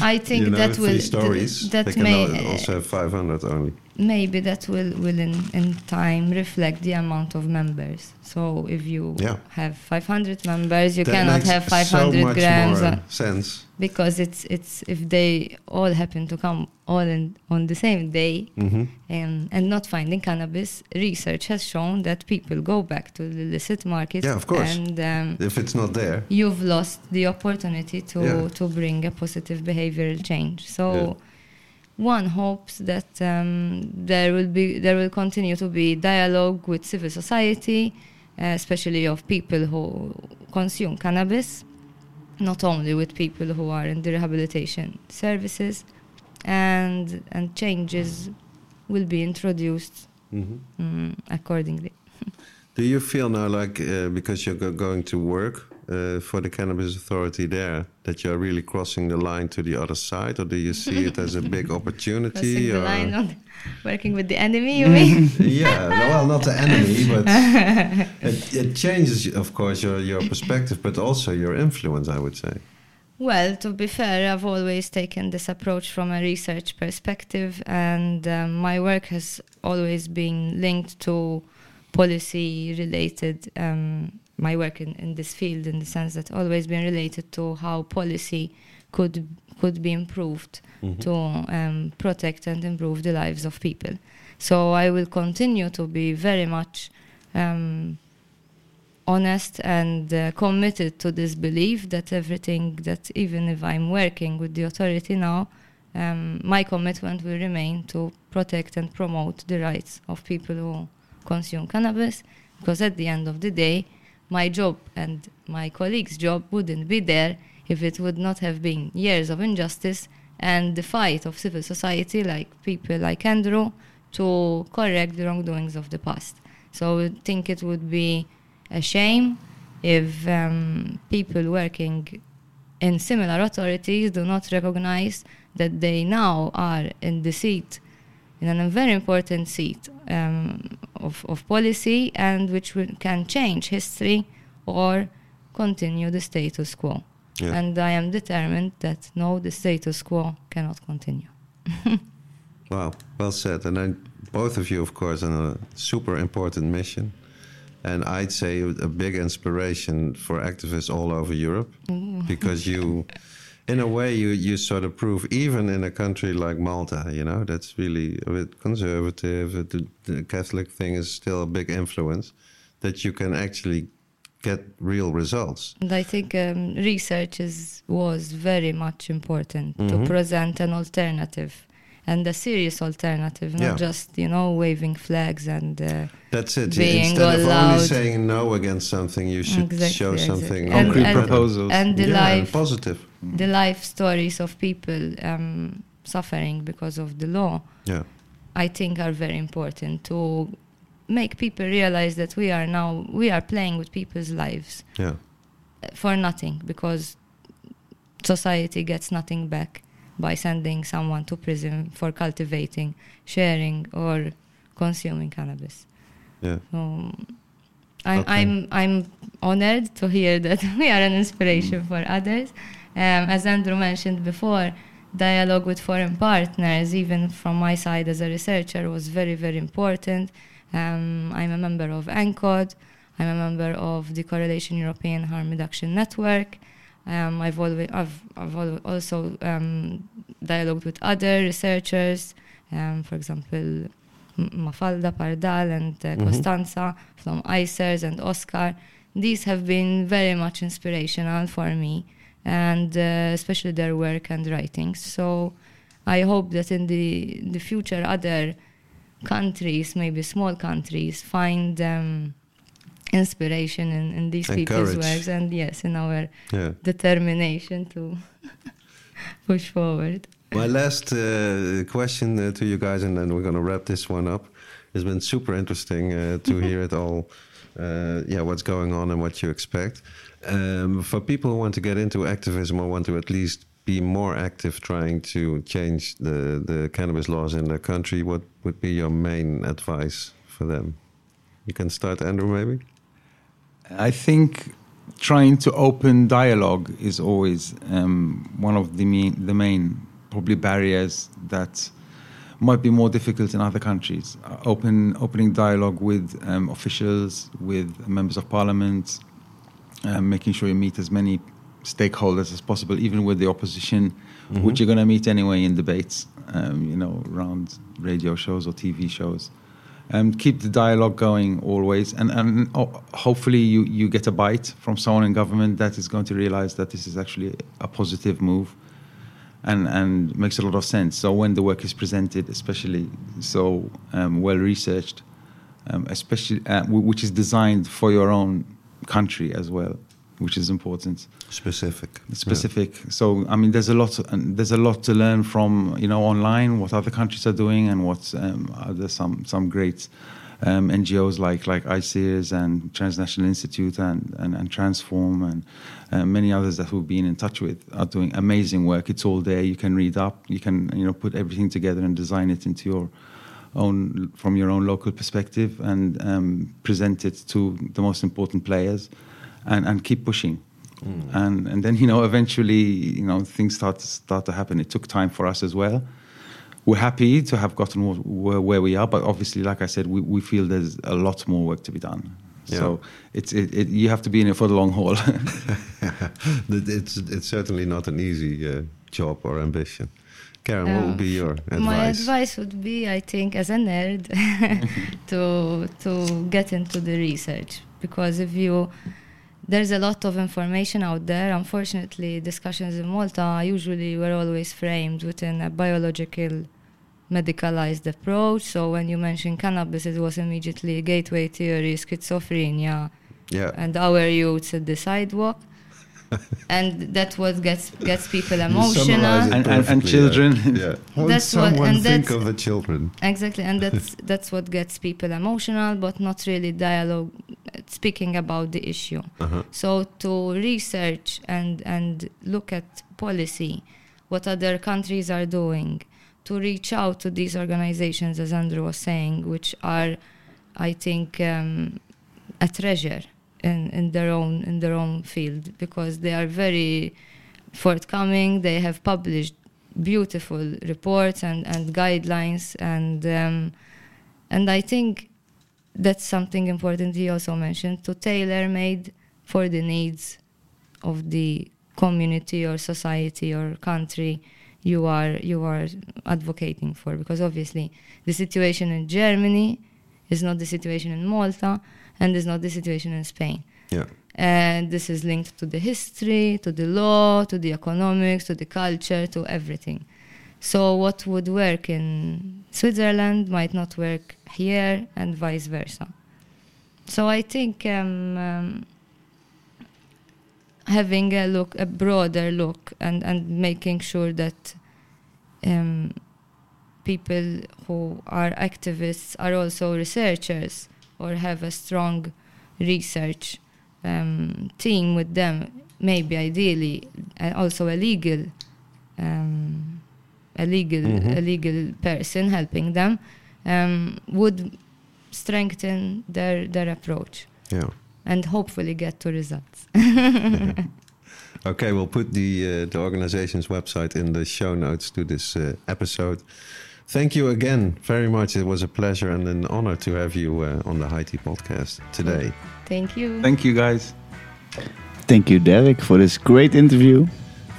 I [laughs] think you know, that three will stories. that they can may also have 500 only. Maybe that will will in, in time reflect the amount of members so if you Yeah. have 500 members you That cannot have so 500 much grams uh, sense. because it's it's if they all happen to come all in, on the same day hmm um, and not finding cannabis research has shown that people go back to the illicit market Yeah, of course. and um, If it's not there, you've lost the opportunity to Yeah. to bring a positive behavioral change. So Yeah. One hopes that um, there will be there will continue to be dialogue with civil society, uh, especially of people who consume cannabis, not only with people who are in the rehabilitation services, and and changes will be introduced hmm mm, accordingly. Do you feel now like uh, because you're go- going to work uh, for the cannabis authority there that you're really crossing the line to the other side, or do you see it as a big [laughs] opportunity? Crossing opportunity? the line on [laughs] working with the enemy, you mean? [laughs] yeah, well, not the enemy, but it, it changes, of course, your your perspective, but also your influence. I would say. Well, to be fair, I've always taken this approach from a research perspective, and um, my work has always been linked to policy related. Um, my work in, in this field, in the sense that always been related to how policy could could be improved to um, protect and improve the lives of people. So I will continue to be very much um, honest and uh, committed to this belief that everything that even if I'm working with the authority now, um, my commitment will remain to protect and promote the rights of people who consume cannabis, because at the end of the day, my job and my colleagues' job wouldn't be there if it would not have been years of injustice and the fight of civil society, like people like Andrew, to correct the wrongdoings of the past. So I think it would be a shame if um, people working in similar authorities do not recognize that they now are in the seat, in a very important seat um, of, of policy, and which will, can change history or continue the status quo. Yeah. And I am determined that no, the status quo cannot continue. [laughs] Wow, well said. And then both of you, of course, on a super important mission. And I'd say a big inspiration for activists all over Europe because you, [laughs] in a way, you, you sort of prove, even in a country like Malta, you know, that's really a bit conservative, the, the Catholic thing is still a big influence, that you can actually get real results. And I think um, research is, was very much important Mhm. to present an alternative and a serious alternative, not Yeah. just you know waving flags and. Uh, That's it. Being Instead of only allowed- saying no against something, you should Exactly, show exactly. something And- Concrete and- proposals. and the yeah, and life positive. the life stories of people um, suffering because of the law, Yeah, I think are very important to make people realize that we are now we are playing with people's lives yeah, for nothing because society gets nothing back by sending someone to prison for cultivating, sharing, or consuming cannabis. yeah. So I'm, Okay. I'm, I'm honored to hear that [laughs] we are an inspiration for others. Um, as Andrew mentioned before, dialogue with foreign partners, even from my side as a researcher, was very, very important. Um, I'm a member of ENCOD. I'm a member of the Correlation European Harm Reduction Network. Um, I've, always, I've, I've also um, dialogued with other researchers, um, for example, M- Mafalda Pardal and uh, Mhm. Constanza from ICEERS and Oscar. These have been very much inspirational for me, and uh, especially their work and writings. So I hope that in the the future, other countries, maybe small countries, find um, inspiration in, in these And people's courage. works, and yes, in our yeah. determination to [laughs] push forward. My last uh, question uh, to you guys, and then we're going to wrap this one up. It's been super interesting uh, to [laughs] hear it all. Uh, yeah, what's going on and what you expect. Um, for people who want to get into activism or want to at least be more active trying to change the, the cannabis laws in their country, what would be your main advice for them? You can start, Andrew, maybe? I think trying to open dialogue is always um, one of the main, the main probably barriers that might be more difficult in other countries. Uh, open opening dialogue with um, officials, with members of parliament, um, making sure you meet as many stakeholders as possible, even with the opposition, which you're going to meet anyway in debates, um, you know, around radio shows or TV shows. Um, keep the dialogue going always, and, and oh, hopefully you, you get a bite from someone in government that is going to realize that this is actually a positive move, and and makes a lot of sense. So when the work is presented, especially so um, well researched, um, especially uh, which is designed for your own country as well, which is important Specific. specific. So I mean, there's a lot. And there's a lot to learn from you know online what other countries are doing and what um, other some some great um, NGOs like like ICEERS and Transnational Institute and and, and Transform and uh, many others that we've been in touch with are doing amazing work. It's all there. You can read up. You can you know put everything together and design it into your own from your own local perspective and um, present it to the most important players and, and keep pushing. And and then you know eventually you know things start to start to happen. It took time for us as well. We're happy to have gotten where, where we are but obviously like i said we, we feel there's a lot more work to be done. So it's it, it, you have to be in it for the long haul. [laughs] [laughs] It's, it's certainly not an easy uh, job or ambition. Karen, what would be your advice? My advice would be, I think, as a nerd, [laughs] to to get into the research. Because if you there's a lot of information out there. Unfortunately, discussions in Malta usually were always framed within a biological, medicalized approach. So when you mention cannabis, it was immediately gateway theory, schizophrenia, Yeah. and our youths at the sidewalk. [laughs] and that's what gets gets people emotional. And- and- and children. Yeah. yeah. [laughs] That's what- and think that's- of the children? Exactly, and that's [laughs] that's what gets people emotional, but not really dialogue, speaking about the issue. Uh-huh. So to research and and look at policy, what other countries are doing, to reach out to these organizations, as Andrew was saying, which are, I think, um, a treasure in, in their own in their own field because they are very forthcoming. They have published beautiful reports and, and guidelines and um, and I think that's something important he also mentioned to tailor made for the needs of the community or society or country you are you are advocating for because obviously the situation in Germany is not the situation in Malta and is not the situation in Spain Yeah. and this is linked to the history, to the law, to the economics, to the culture, to everything. So what would work in Switzerland might not work here, and vice versa. So I think um, um, having a look, a broader look, and and making sure that um, people who are activists are also researchers or have a strong research um, team with them, maybe ideally, and also a legal, um, a legal, Mhm. a legal person helping them, um, would strengthen their their approach Yeah. and hopefully get to results. [laughs] Okay, we'll put the uh, the organization's website in the show notes to this uh, episode. Thank you again very much. It was a pleasure and an honor to have you uh, on the High Tea podcast today. Thank you. Thank you, guys. Thank you, Dirk, for this great interview.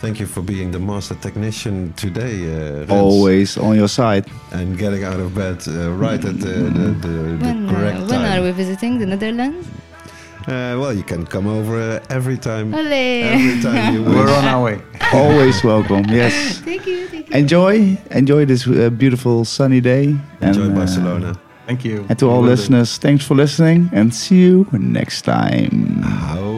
Thank you for being the master technician today, uh, Rens, Always on your side. and getting out of bed uh, right at the, the, the, the when, correct uh, when time. are we visiting the Netherlands? Uh, well, you can come over uh, every time. Olé. Every time you [laughs] We're on our way. Always welcome. [laughs] Yes. Thank you. Thank you. Enjoy, enjoy this uh, beautiful sunny day. Enjoy And, uh, Barcelona. Thank you. And to all Will do. listeners, thanks for listening and see you next time. Hou